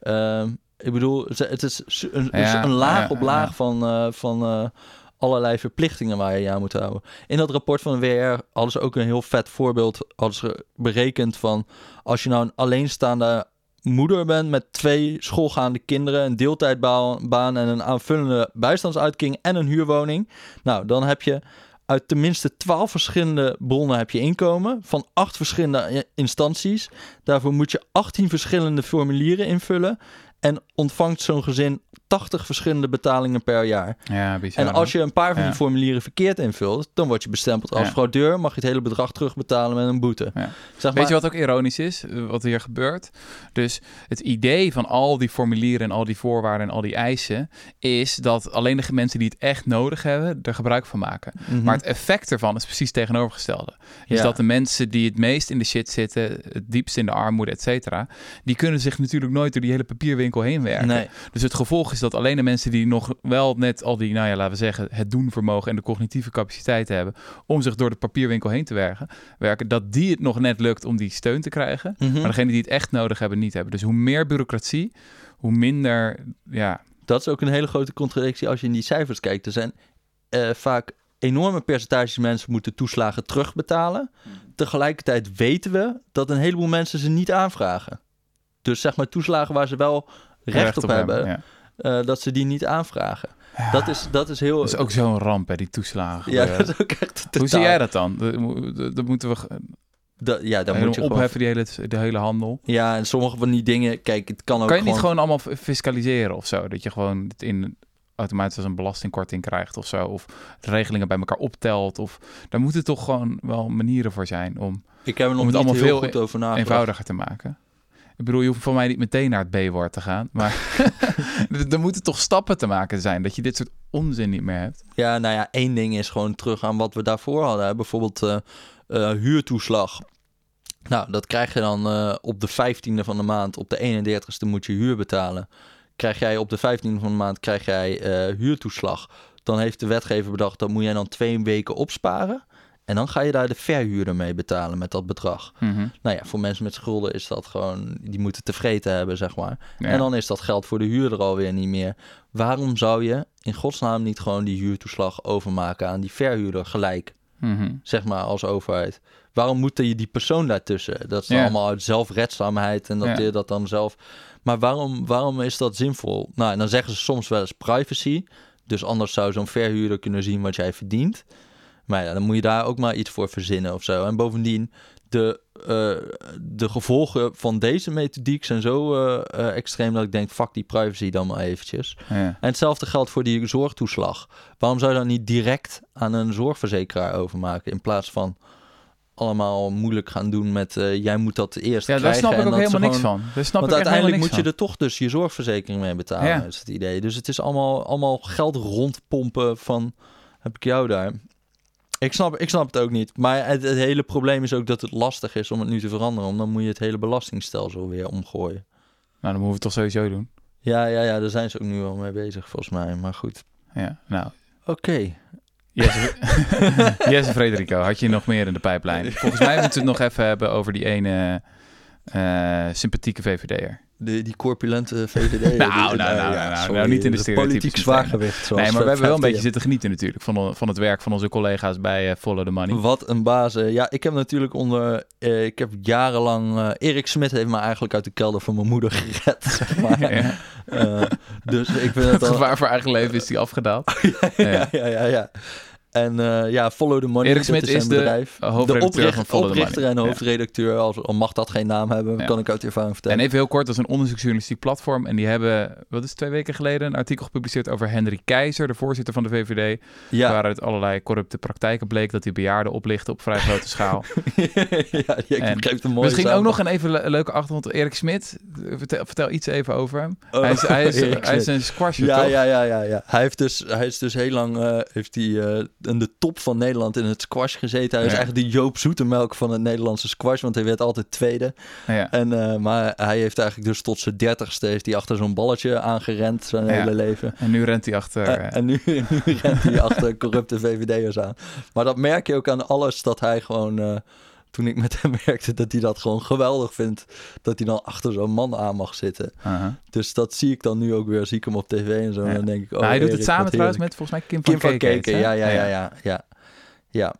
S1: Ehm, ik bedoel, het is een,
S2: Ja,
S1: een laag
S2: ja,
S1: op laag van, van allerlei verplichtingen waar je je aan moet houden. In dat rapport van de WR hadden ze ook een heel vet voorbeeld. Ze berekend van als je nou een alleenstaande moeder bent met twee schoolgaande kinderen, een deeltijdbaan en een aanvullende bijstandsuitkering en een huurwoning. Nou, dan heb je uit tenminste twaalf verschillende bronnen heb je inkomen van acht verschillende instanties. Daarvoor moet je 18 verschillende formulieren invullen en ontvangt zo'n gezin 80 verschillende betalingen per jaar.
S2: Ja, bizar.
S1: En als je een paar van die formulieren verkeerd invult, dan word je bestempeld als fraudeur. Mag je het hele bedrag terugbetalen met een boete.
S2: Ja.
S1: Zeg
S2: Weet
S1: maar,
S2: je wat ook ironisch is, eh, wat hier gebeurt? Dus het idee van al die formulieren en al die voorwaarden en al die eisen... is dat alleen de mensen die het echt nodig hebben er gebruik van maken.
S1: Mhm.
S2: Maar het effect ervan is precies tegenovergestelde. Is
S1: Ja.
S2: dat de mensen die het meest in de shit zitten, het diepst in de armoede, et cetera... die kunnen zich natuurlijk nooit door die hele papierwinkel heen werken.
S1: Nee.
S2: Dus het gevolg is dat alleen de mensen die nog wel net al die, nou ja, laten we zeggen, het doenvermogen en de cognitieve capaciteit hebben om zich door de papierwinkel heen te werken, werken, dat die het nog net lukt om die steun te krijgen.
S1: Mhm.
S2: Maar degenen die het echt nodig hebben, niet hebben. Dus hoe meer bureaucratie, hoe minder, ja,
S1: Dat is ook een hele grote contradictie als je in die cijfers kijkt. Er zijn eh, vaak enorme percentages mensen moeten toeslagen terugbetalen. Tegelijkertijd weten we dat een heleboel mensen ze niet aanvragen. Dus zeg maar toeslagen waar ze wel recht, op, hebben,
S2: Ja.
S1: Eh, dat ze die niet aanvragen. Dat, is, dat is heel...
S2: Dat is ook zo'n ramp, hè, die toeslagen.
S1: ja, dat is ook echt
S2: Hoe zie jij dat dan? Dat, moet- dat- dat moeten we
S1: Dat, ja, dan moet je gewoon...
S2: opheffen, die hele, de hele handel.
S1: Ja, en sommige van die dingen... Kijk, het kan ook
S2: Kan je niet gewoon allemaal fiscaliseren of zo? Dat je gewoon het in automatisch als een belastingkorting krijgt of zo. Of regelingen bij elkaar optelt. Of daar moeten toch gewoon wel manieren voor zijn om
S1: Ik heb er nog
S2: om het
S1: niet
S2: allemaal
S1: heel
S2: veel
S1: goed over nagedacht.
S2: eenvoudiger te maken. Ik bedoel, je hoeft van mij niet meteen naar het B-woord te gaan. Maar er- moeten toch stappen te maken zijn. Dat je dit soort onzin niet meer hebt.
S1: Ja, nou ja, één ding is gewoon terug aan wat we daarvoor hadden. Bijvoorbeeld eh, eh, huurtoeslag. Nou, dat krijg je dan eh, op de 15e van de maand. Op de 31ste moet je huur betalen. Krijg jij op de 15e van de maand krijg jij huurtoeslag. Dan heeft de wetgever bedacht dat moet jij dan twee weken opsparen. En dan ga je daar de verhuurder mee betalen met dat bedrag.
S2: Mhm.
S1: Nou ja, voor mensen met schulden is dat gewoon, die moeten tevreden hebben, zeg maar.
S2: Ja.
S1: En dan is dat geld voor de huurder alweer niet meer. Waarom zou je in godsnaam niet gewoon die huurtoeslag overmaken aan die verhuurder gelijk,
S2: Mhm.
S1: zeg maar, als overheid? Waarom moet je die persoon daartussen? Dat is
S2: Ja.
S1: allemaal uit zelfredzaamheid en dat
S2: Ja.
S1: je dat dan zelf... Maar waarom, waarom is dat zinvol? Nou, en dan zeggen ze soms wel eens privacy. Dus anders zou zo'n verhuurder kunnen zien wat jij verdient. Maar ja, dan moet je daar ook maar iets voor verzinnen of zo. En bovendien, de, eh, de gevolgen van deze methodiek zijn zo eh, eh, extreem dat ik denk, fuck die privacy dan maar eventjes.
S2: Ja.
S1: En hetzelfde geldt voor die zorgtoeslag. Waarom zou je dan niet direct aan een zorgverzekeraar overmaken in plaats van allemaal moeilijk gaan doen met jij moet dat eerst
S2: Ja,
S1: krijgen.
S2: daar snap ik ook helemaal niks
S1: gewoon-
S2: van. Daar snap
S1: Want
S2: ik
S1: uiteindelijk
S2: niks
S1: moet je er toch dus je zorgverzekering mee betalen,
S2: Ja.
S1: is het idee. Dus het is allemaal, allemaal geld rondpompen van heb ik jou daar. Ik snap, ik snap het ook niet. Maar het, het hele probleem is ook dat het lastig is om het nu te veranderen. Dan moet je het hele belastingstelsel weer omgooien.
S2: Nou, dan moeten we het toch sowieso doen.
S1: Ja, ja, ja, daar zijn ze ook nu al mee bezig volgens mij. Maar goed.
S2: Ja, nou.
S1: Oké.
S2: Jesse, Jesse Frederico, had je nog meer in de pijplijn? Volgens mij moeten we het nog even hebben over die ene eh, sympathieke VVD'er.
S1: De, die corpulente VVD.
S2: Nou, nou, nou, nou, nou,
S1: sorry,
S2: nou, niet in de stereotypes
S1: Politiek zwaargewicht. zoals
S2: Nee, maar we hebben wel een
S1: 50
S2: beetje zitten genieten natuurlijk van, van het werk van onze collega's bij eh, Follow the Money.
S1: Wat een baas. eh. Ja, ik heb natuurlijk onder... eh, ik heb jarenlang... eh, Erik Smit heeft me eigenlijk uit de kelder van mijn moeder gered, zeg maar. Eh, dus ik vind het
S2: Het
S1: al...
S2: gevaar voor eigen leven is die afgedaald.
S1: ja, ja, ja, ja. En eh, ja, Follow the Money,
S2: Erik Smit is de
S1: bedrijf.
S2: hoofdredacteur
S1: opricht-
S2: van Follow the
S1: oprichter en
S2: Ja.
S1: hoofdredacteur, als, al mag dat geen naam hebben,
S2: Ja.
S1: kan ik uit ervaring vertellen.
S2: En even heel kort, dat is een onderzoeksjournalistiek platform. En die hebben, wat is twee weken geleden, een artikel gepubliceerd over Henry Keizer, de voorzitter van de VVD.
S1: ja.
S2: Waaruit allerlei corrupte praktijken bleek dat hij bejaarden oplichtte op vrij grote schaal.
S1: ja, ik
S2: En
S1: begreep het mooi.
S2: Misschien ook nog een even le- leuke achtergrond. Erik Smit, vertel, vertel iets even over hem.
S1: Oh,
S2: hij, is, hij, is, hij is een squasher,
S1: Ja,
S2: toch?
S1: ja, ja, ja, ja. Hij, heeft dus, hij is dus heel lang eh, heeft hij, eh, aan de top van Nederland in het squash gezeten. Hij is
S2: Ja.
S1: eigenlijk de Joop Zoetemelk van het Nederlandse squash, want hij werd altijd tweede.
S2: Ja.
S1: En, eh, maar hij heeft eigenlijk dus tot zijn dertigste heeft hij achter zo'n balletje aangerend zijn
S2: Ja.
S1: hele leven.
S2: En nu rent hij achter...
S1: Eh,
S2: eh,
S1: en nu, nu rent hij achter corrupte VVD'ers aan. Maar dat merk je ook aan alles dat hij gewoon... eh, toen ik met hem werkte, dat hij dat gewoon geweldig vindt. Dat hij dan achter zo'n man aan mag zitten. Dus dat zie ik dan nu ook weer. Zie ik hem op tv en zo.
S2: Ja.
S1: En dan denk ik, oh,
S2: Nou, hij doet het samen trouwens met volgens mij Kim van
S1: Kim van
S2: Keken.
S1: ja, ja, ja, ja, ja, ja.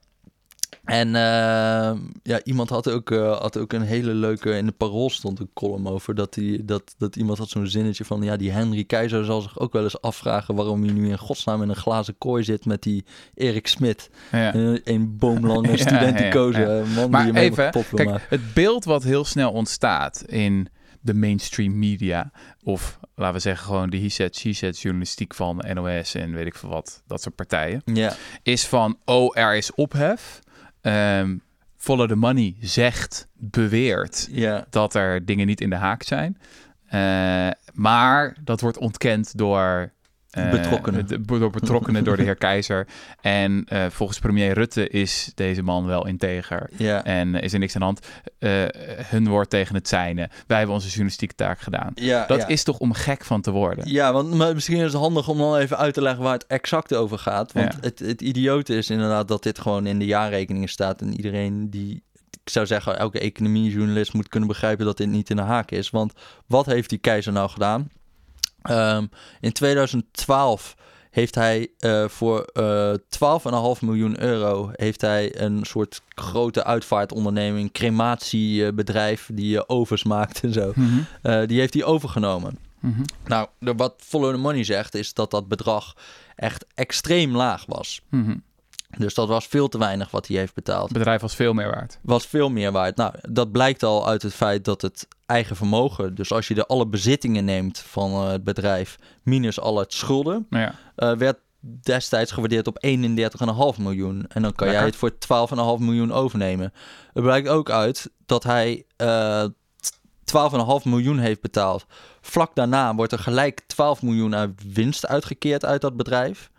S1: En eh, ja, iemand had ook, eh, had ook een hele leuke... In de Parool stond een column over dat, die, dat, dat iemand had zo'n zinnetje van... Ja, die Henry Keizer zal zich ook wel eens afvragen... waarom hij nu in godsnaam in een glazen kooi zit met die Erik Smit.
S2: Ja.
S1: Een, een boomlange
S2: Ja,
S1: studenticoze
S2: ja, ja.
S1: man
S2: Maar
S1: die
S2: even,
S1: wil
S2: kijk,
S1: maken.
S2: het beeld wat heel snel ontstaat in de mainstream media... of laten we zeggen gewoon de he said, she said journalistiek van NOS en weet ik veel wat, dat soort partijen...
S1: Ja,
S2: is van, oh, er is ophef. Ehm Follow the Money zegt, beweert
S1: ja,
S2: dat er dingen niet in de haak zijn. Eh, maar dat wordt ontkend door... eh,
S1: Betrokkenen.
S2: de- door betrokkenen, door de heer Keizer. En eh, volgens premier Rutte is deze man wel integer.
S1: ja.
S2: En is er niks aan de hand. Eh, hun woord tegen het zijne. Wij hebben onze journalistieke taak gedaan.
S1: ja
S2: Dat
S1: ja.
S2: is toch om gek van te worden?
S1: Ja, want maar misschien is het handig om dan even uit te leggen waar het exact over gaat. Want het, het idiote is inderdaad dat dit gewoon in de jaarrekeningen staat. En iedereen die, ik zou zeggen, elke economiejournalist moet kunnen begrijpen dat dit niet in de haak is. Want wat heeft die keizer nou gedaan? Ehm, in 2012 heeft hij eh, voor eh 12,5 miljoen euro heeft hij een soort grote uitvaartonderneming, crematiebedrijf die eh, ovens maakt en zo.
S2: Mhm,
S1: die heeft hij overgenomen.
S2: mhm.
S1: Nou, de, wat Follow the Money zegt, is dat dat bedrag echt extreem laag was.
S2: Mhm.
S1: Dus dat was veel te weinig wat hij heeft betaald.
S2: Het bedrijf was veel meer waard.
S1: Was veel meer waard. Nou, dat blijkt al uit het feit dat het eigen vermogen, dus als je de alle bezittingen neemt van eh, het bedrijf, minus al het schulden,
S2: ja.
S1: eh, werd destijds gewaardeerd op 31,5 miljoen. En dan kan jij het voor 12,5 miljoen overnemen. Er blijkt ook uit dat hij eh 12,5 miljoen heeft betaald. Vlak daarna wordt er gelijk 12 miljoen aan winst uitgekeerd uit dat bedrijf.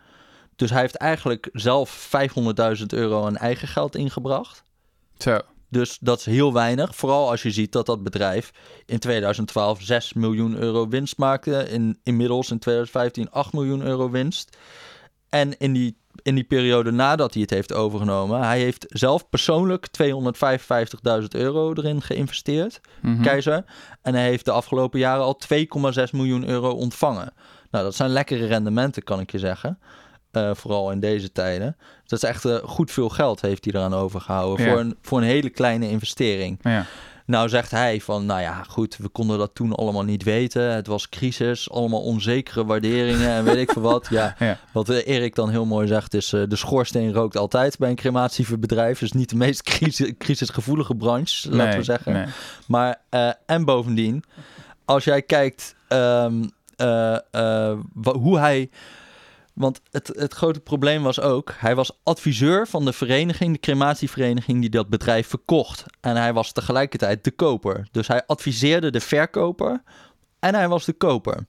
S1: Dus hij heeft eigenlijk zelf 500.000 euro aan eigen geld ingebracht.
S2: Zo.
S1: Dus dat is heel weinig. Vooral als je ziet dat dat bedrijf in 2012 6 miljoen euro winst maakte. In, inmiddels in 2015 8 miljoen euro winst. En in die, in die periode nadat hij het heeft overgenomen, hij heeft zelf persoonlijk 255.000 euro erin geïnvesteerd,
S2: Mhm.
S1: Keizer. En hij heeft de afgelopen jaren al 2,6 miljoen euro ontvangen. Nou, dat zijn lekkere rendementen, kan ik je zeggen. Eh, vooral in deze tijden. Dat is echt eh, goed veel geld heeft hij eraan overgehouden.
S2: Ja.
S1: Voor, een, voor een hele kleine investering.
S2: Ja.
S1: Nou zegt hij van, nou ja, goed, we konden dat toen allemaal niet weten. Het was crisis, allemaal onzekere waarderingen en weet ik veel wat. Ja,
S2: Ja.
S1: wat Erik dan heel mooi zegt is, eh, de schoorsteen rookt altijd bij een crematiebedrijf. Dus niet de meest crisis, crisisgevoelige branche, laten we zeggen.
S2: nee.
S1: Maar, en bovendien, als jij kijkt ehm, eh, eh, hoe hij... Want het, het grote probleem was ook, hij was adviseur van de vereniging, de crematievereniging die dat bedrijf verkocht. En hij was tegelijkertijd de koper. Dus hij adviseerde de verkoper en hij was de koper.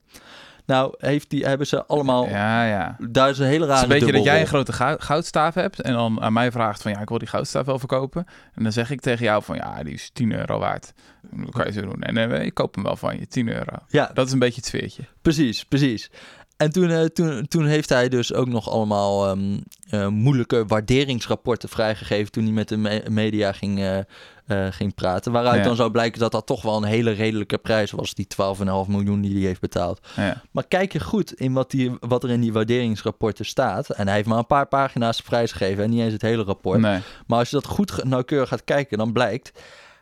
S1: Nou, heeft die, hebben ze allemaal...
S2: Ja, ja.
S1: Daar is een hele
S2: Het
S1: rare
S2: is een beetje dat jij een grote gou- goudstaaf hebt en dan aan mij vraagt van ja, ik wil die goudstaaf wel verkopen. En dan zeg ik tegen jou van ja, die is 10 euro waard. Dan kan je zo doen. En ik koop hem wel van je, 10 euro.
S1: Ja,
S2: Dat is een beetje het sfeertje.
S1: Precies, precies. En toen, eh, toen, toen heeft hij dus ook nog allemaal ehm, eh, moeilijke waarderingsrapporten vrijgegeven toen hij met de me- media ging, eh, ging praten. Waaruit
S2: Ja.
S1: dan zou blijken dat dat toch wel een hele redelijke prijs was, die 12,5 miljoen die hij heeft betaald.
S2: Ja.
S1: Maar kijk je goed in wat, die, wat er in die waarderingsrapporten staat. En hij heeft maar een paar pagina's prijsgegeven en niet eens het hele rapport.
S2: Nee.
S1: Maar als je dat goed nauwkeurig gaat kijken, dan blijkt...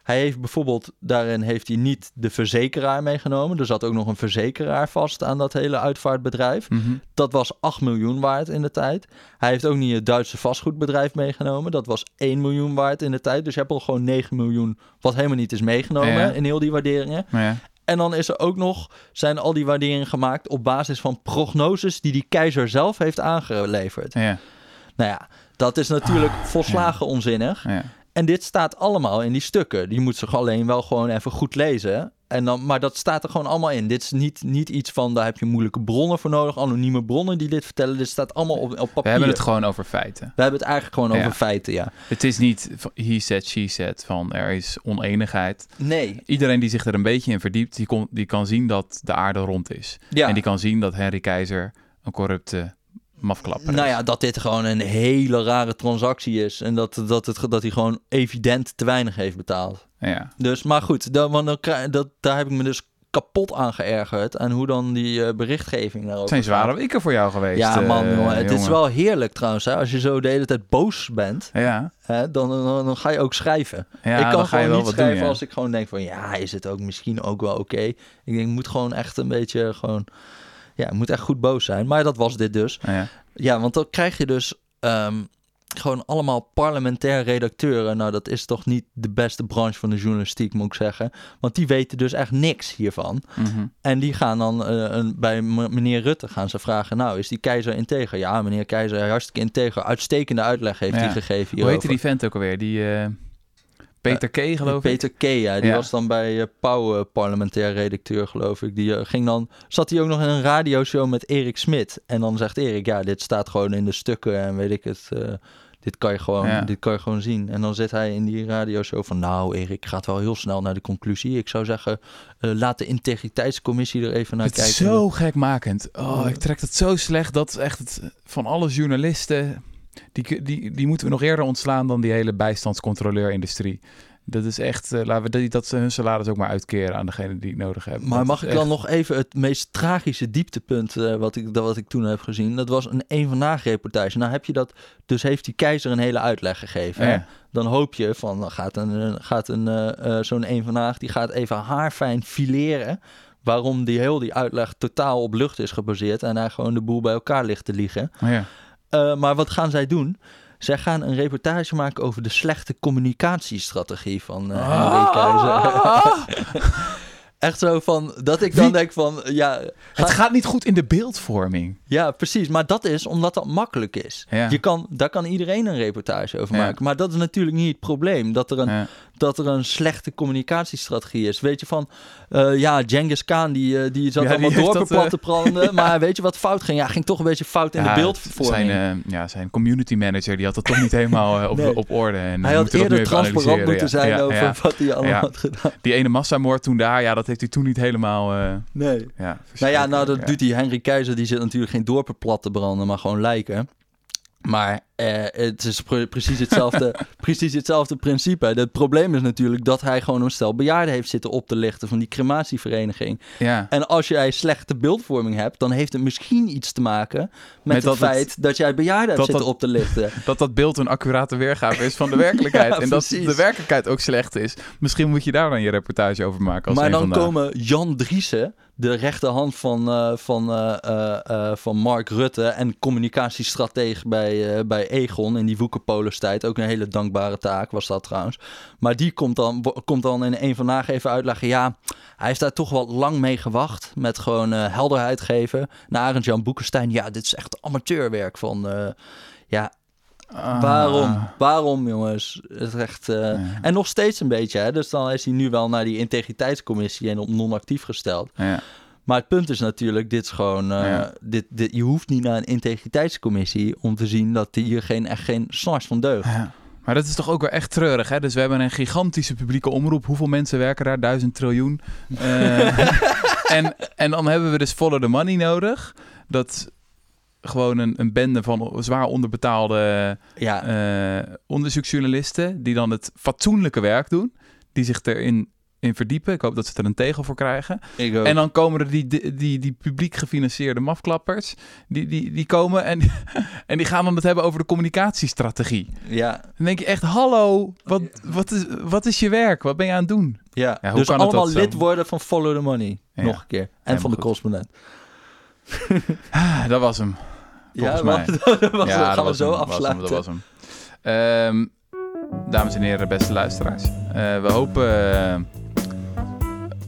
S1: Hij heeft bijvoorbeeld, daarin heeft hij niet de verzekeraar meegenomen. Er zat ook nog een verzekeraar vast aan dat hele uitvaartbedrijf.
S2: Mhm.
S1: Dat was 8 miljoen waard in de tijd. Hij heeft ook niet het Duitse vastgoedbedrijf meegenomen. Dat was 1 miljoen waard in de tijd. Dus je hebt al gewoon 9 miljoen, wat helemaal niet is meegenomen
S2: Ja.
S1: in heel die waarderingen.
S2: Ja.
S1: En dan is er ook nog, zijn al die waarderingen gemaakt op basis van prognoses die die keizer zelf heeft aangeleverd.
S2: Ja.
S1: Nou ja, dat is natuurlijk
S2: Ah,
S1: volslagen onzinnig. En dit staat allemaal in die stukken. Die moet ze alleen wel gewoon even goed lezen. En dan, maar dat staat er gewoon allemaal in. Dit is niet, niet iets van, daar heb je moeilijke bronnen voor nodig. Anonieme bronnen die dit vertellen. Dit staat allemaal op, op papier.
S2: We hebben het gewoon over feiten.
S1: We hebben het eigenlijk gewoon
S2: Ja.
S1: over feiten, ja.
S2: Het is niet he said, she said, van er is oneenigheid.
S1: Nee.
S2: Iedereen die zich er een beetje in verdiept, die, kon, die kan zien dat de aarde rond is.
S1: Ja.
S2: En die kan zien dat Henry Keizer een corrupte mafklapper is.
S1: Nou ja, dat dit gewoon een hele rare transactie is. En dat, dat, het, dat hij gewoon evident te weinig heeft betaald.
S2: Ja.
S1: Dus, maar goed, dan, want dan, krijg- dat, daar heb ik me dus kapot aan geërgerd. En hoe dan die eh, berichtgeving daarover
S2: Het zijn
S1: gaat.
S2: zware weken voor jou geweest.
S1: Ja, man,
S2: eh,
S1: jongen. Het is wel heerlijk trouwens. Hè? Als je zo de hele tijd boos bent,
S2: Ja,
S1: hè, dan, dan, dan ga je ook schrijven.
S2: ja
S1: ik kan gewoon niet schrijven
S2: doen, ja.
S1: als ik gewoon denk van... Ja, is het ook misschien ook wel oké. Ik denk, ik moet gewoon echt een beetje gewoon... Ja, ik moet echt goed boos zijn. Maar dat was dit dus.
S2: Ja.
S1: Ja, want dan krijg je dus ehm, gewoon allemaal parlementair redacteuren. Nou, dat is toch niet de beste branche van de journalistiek, moet ik zeggen. Want die weten dus echt niks hiervan.
S2: Mhm.
S1: En die gaan dan eh, een, bij meneer Rutte gaan ze vragen... nou, is die keizer integer? Ja, meneer keizer, hartstikke integer. Uitstekende uitleg heeft
S2: Ja.
S1: hij gegeven
S2: Hoe
S1: hierover.
S2: heette die vent ook alweer? Die eh, Peter K, geloof ik?
S1: Peter die
S2: Ja.
S1: was dan bij eh, Pauw eh, parlementair redacteur, geloof ik. Die eh, ging dan, zat hij ook nog in een radioshow met Erik Smit. En dan zegt Erik, ja, dit staat gewoon in de stukken en weet ik het. eh, dit, kan je gewoon,
S2: Ja.
S1: dit kan je gewoon zien. En dan zit hij in die radioshow van, nou Erik, gaat wel heel snel naar de conclusie. Ik zou zeggen, eh, laat de integriteitscommissie er even naar
S2: Het is
S1: kijken.
S2: zo gekmakend. Oh, ik trek het zo slecht. Dat is echt het, van alle journalisten. Die, die, die moeten we nog eerder ontslaan dan die hele bijstandscontroleur-industrie. Dat is echt. eh, laten we dat ze hun salaris ook maar uitkeren aan degene die het nodig hebben.
S1: Maar
S2: Dat
S1: mag ik dan nog even het meest tragische dieptepunt eh, wat, ik, dat wat ik toen heb gezien? Dat was een een vandaag reportage. Nou heb je dat, dus heeft die keizer een hele uitleg gegeven.
S2: Ja.
S1: Dan hoop je van, dan gaat, een, gaat een, eh, zo'n een vandaag, die gaat even haarfijn fileren. Waarom die heel die uitleg totaal op lucht is gebaseerd en hij gewoon de boel bij elkaar ligt te liegen.
S2: Ja.
S1: Eh, maar wat gaan zij doen? Zij gaan een reportage maken over de slechte communicatiestrategie van Henry Keizer. Echt zo van, dat ik dan
S2: Wie-
S1: denk van, ja,
S2: Het
S1: ga-
S2: gaat niet goed in de beeldvorming.
S1: ja, precies. Maar dat is omdat dat makkelijk is.
S2: Ja.
S1: Je kan, daar kan iedereen een reportage over
S2: Ja.
S1: maken. Maar dat is natuurlijk niet het probleem. Dat er een,
S2: Ja.
S1: Dat er een slechte communicatiestrategie is. Weet je van, eh, ja, Genghis Khan die, eh, die zat
S2: Ja, die
S1: allemaal dorpen
S2: dat,
S1: plat te branden. Maar weet je wat fout ging? Ja, ging toch een beetje fout in
S2: Ja,
S1: de beeldvorming.
S2: Zijn, eh, ja, zijn community manager die had dat toch niet helemaal eh, op,
S1: Nee.
S2: op orde. En,
S1: hij
S2: eh,
S1: had
S2: er
S1: eerder transparant moeten zijn over wat hij allemaal had gedaan.
S2: Die ene massamoord toen daar, ja, dat heeft hij toen niet helemaal... eh,
S1: Nee.
S2: ja,
S1: Nou ja, nou dat doet die Henry Keizer, die zit natuurlijk geen dorpen plat te branden, maar gewoon lijken. Maar eh, het is pre- precies hetzelfde, precies hetzelfde principe. Het probleem is natuurlijk dat hij gewoon een stel bejaarden heeft zitten op te lichten van die crematievereniging.
S2: Ja.
S1: En als jij slechte beeldvorming hebt, dan heeft het misschien iets te maken met,
S2: Met
S1: het
S2: dat het-
S1: feit dat jij bejaarden hebt
S2: dat
S1: zitten
S2: dat-
S1: op te lichten.
S2: dat dat beeld een accurate weergave is van de werkelijkheid.
S1: Ja,
S2: en dat
S1: precies.
S2: de werkelijkheid ook slecht is. Misschien moet je daar dan je reportage over maken. Als
S1: maar dan
S2: vandaag.
S1: komen Jan Driessen, de rechterhand van, eh, van, eh, van Mark Rutte en communicatiestratege bij, eh, bij Egon in die Woekerpolis-tijd. Ook een hele dankbare taak was dat trouwens. Maar die komt dan, komt dan in een vandaag even uitleggen. Ja, hij heeft daar toch wat lang mee gewacht met gewoon eh, helderheid geven. Naar Arend Jan Boekenstein. Ja, dit is echt amateurwerk van... eh, ja,
S2: Ah.
S1: waarom? Waarom, jongens? Het is echt... eh,
S2: Ja.
S1: en nog steeds een beetje, hè? Dus dan is hij nu wel naar die integriteitscommissie en op non-actief gesteld.
S2: Ja.
S1: Maar het punt is natuurlijk, dit is gewoon... eh,
S2: Ja.
S1: dit, dit, je hoeft niet naar een integriteitscommissie om te zien dat hier geen, echt geen snars van deugt.
S2: Ja. Maar dat is toch ook wel echt treurig, hè? Dus we hebben een gigantische publieke omroep. Hoeveel mensen werken daar? Duizend triljoen. Eh, en, en dan hebben we dus follow the money nodig. Dat gewoon een, een bende van zwaar onderbetaalde
S1: Ja,
S2: eh, onderzoeksjournalisten... die dan het fatsoenlijke werk doen. Die zich erin in verdiepen. Ik hoop dat ze er een tegel voor krijgen.
S1: ik ook.
S2: En dan komen er die, die, die, die publiek gefinancierde mafklappers. Die, die, die komen en, en die gaan dan het hebben over de communicatiestrategie.
S1: ja,
S2: Dan denk je echt, hallo, wat, wat, is, wat is je werk? Wat ben je aan het doen?
S1: ja.
S2: Ja, hoe
S1: dus allemaal
S2: zo?
S1: lid worden van Follow the Money.
S2: Ja.
S1: Nog een keer. En
S2: Helemaal
S1: van de
S2: goed.
S1: correspondent.
S2: Ah, dat was hem. Volgens
S1: ja,
S2: mij.
S1: dat was,
S2: ja,
S1: gaan
S2: dat
S1: we
S2: was
S1: zo
S2: hem, dat was hem,
S1: afsluiten.
S2: Dat was hem. Dames en heren, beste luisteraars. eh, we hopen eh,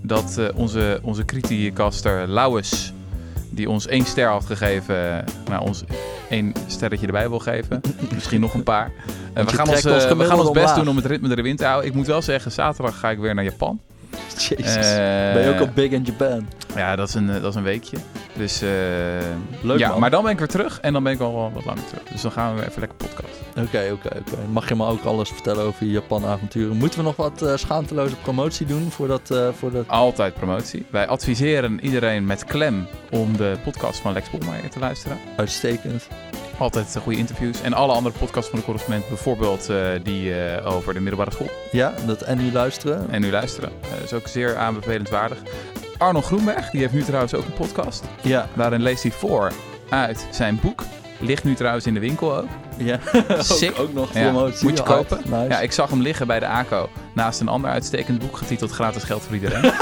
S2: dat eh, onze, onze criticaster Lauwes, die ons één ster had gegeven, eh, nou, ons één sterretje erbij wil geven. Misschien nog een paar. Eh, we, gaan ons, we gaan ons best
S1: omlaag.
S2: doen om het ritme erin te houden. Ik moet wel zeggen, zaterdag ga ik weer naar Japan.
S1: Jezus.
S2: Eh,
S1: ben je ook al big in Japan?
S2: Ja, dat is een, eh, dat is een weekje. Dus eh,
S1: Leuk,
S2: ja,
S1: man.
S2: maar dan ben ik weer terug en dan ben ik al wel wat langer terug. Dus dan gaan we weer even lekker podcast.
S1: Oké, oké, oké. Mag je me ook alles vertellen over je Japan-avonturen? Moeten we nog wat eh, schaamteloze promotie doen voordat... eh voordat...
S2: Altijd promotie. Wij adviseren iedereen met klem om de podcast van Lex Bolmeijer te luisteren.
S1: Uitstekend.
S2: Altijd goede interviews. En alle andere podcasts van de correspondent, bijvoorbeeld eh, die eh, over de middelbare school.
S1: Ja, dat en nu luisteren.
S2: En nu luisteren. Eh, is ook zeer aanbevelend waardig. Arnold Groenberg, die heeft nu trouwens ook een podcast.
S1: Ja,
S2: Daarin leest hij voor uit zijn boek. Ligt nu trouwens in de winkel ook.
S1: ja.
S2: Sick.
S1: ook, ook nog
S2: Ja, moet je
S1: Hard.
S2: kopen.
S1: Nice.
S2: Ja, ik zag hem liggen bij de ACO. Naast een ander uitstekend boek getiteld Gratis geld voor iedereen.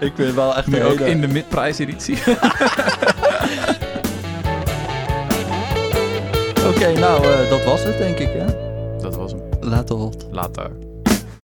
S1: Ik vind wel echt
S2: nu ook
S1: hele-
S2: in de midprijseditie.
S1: Oké, nou, eh, dat was het denk ik, hè?
S2: Dat was hem.
S1: Later wat.
S2: Later.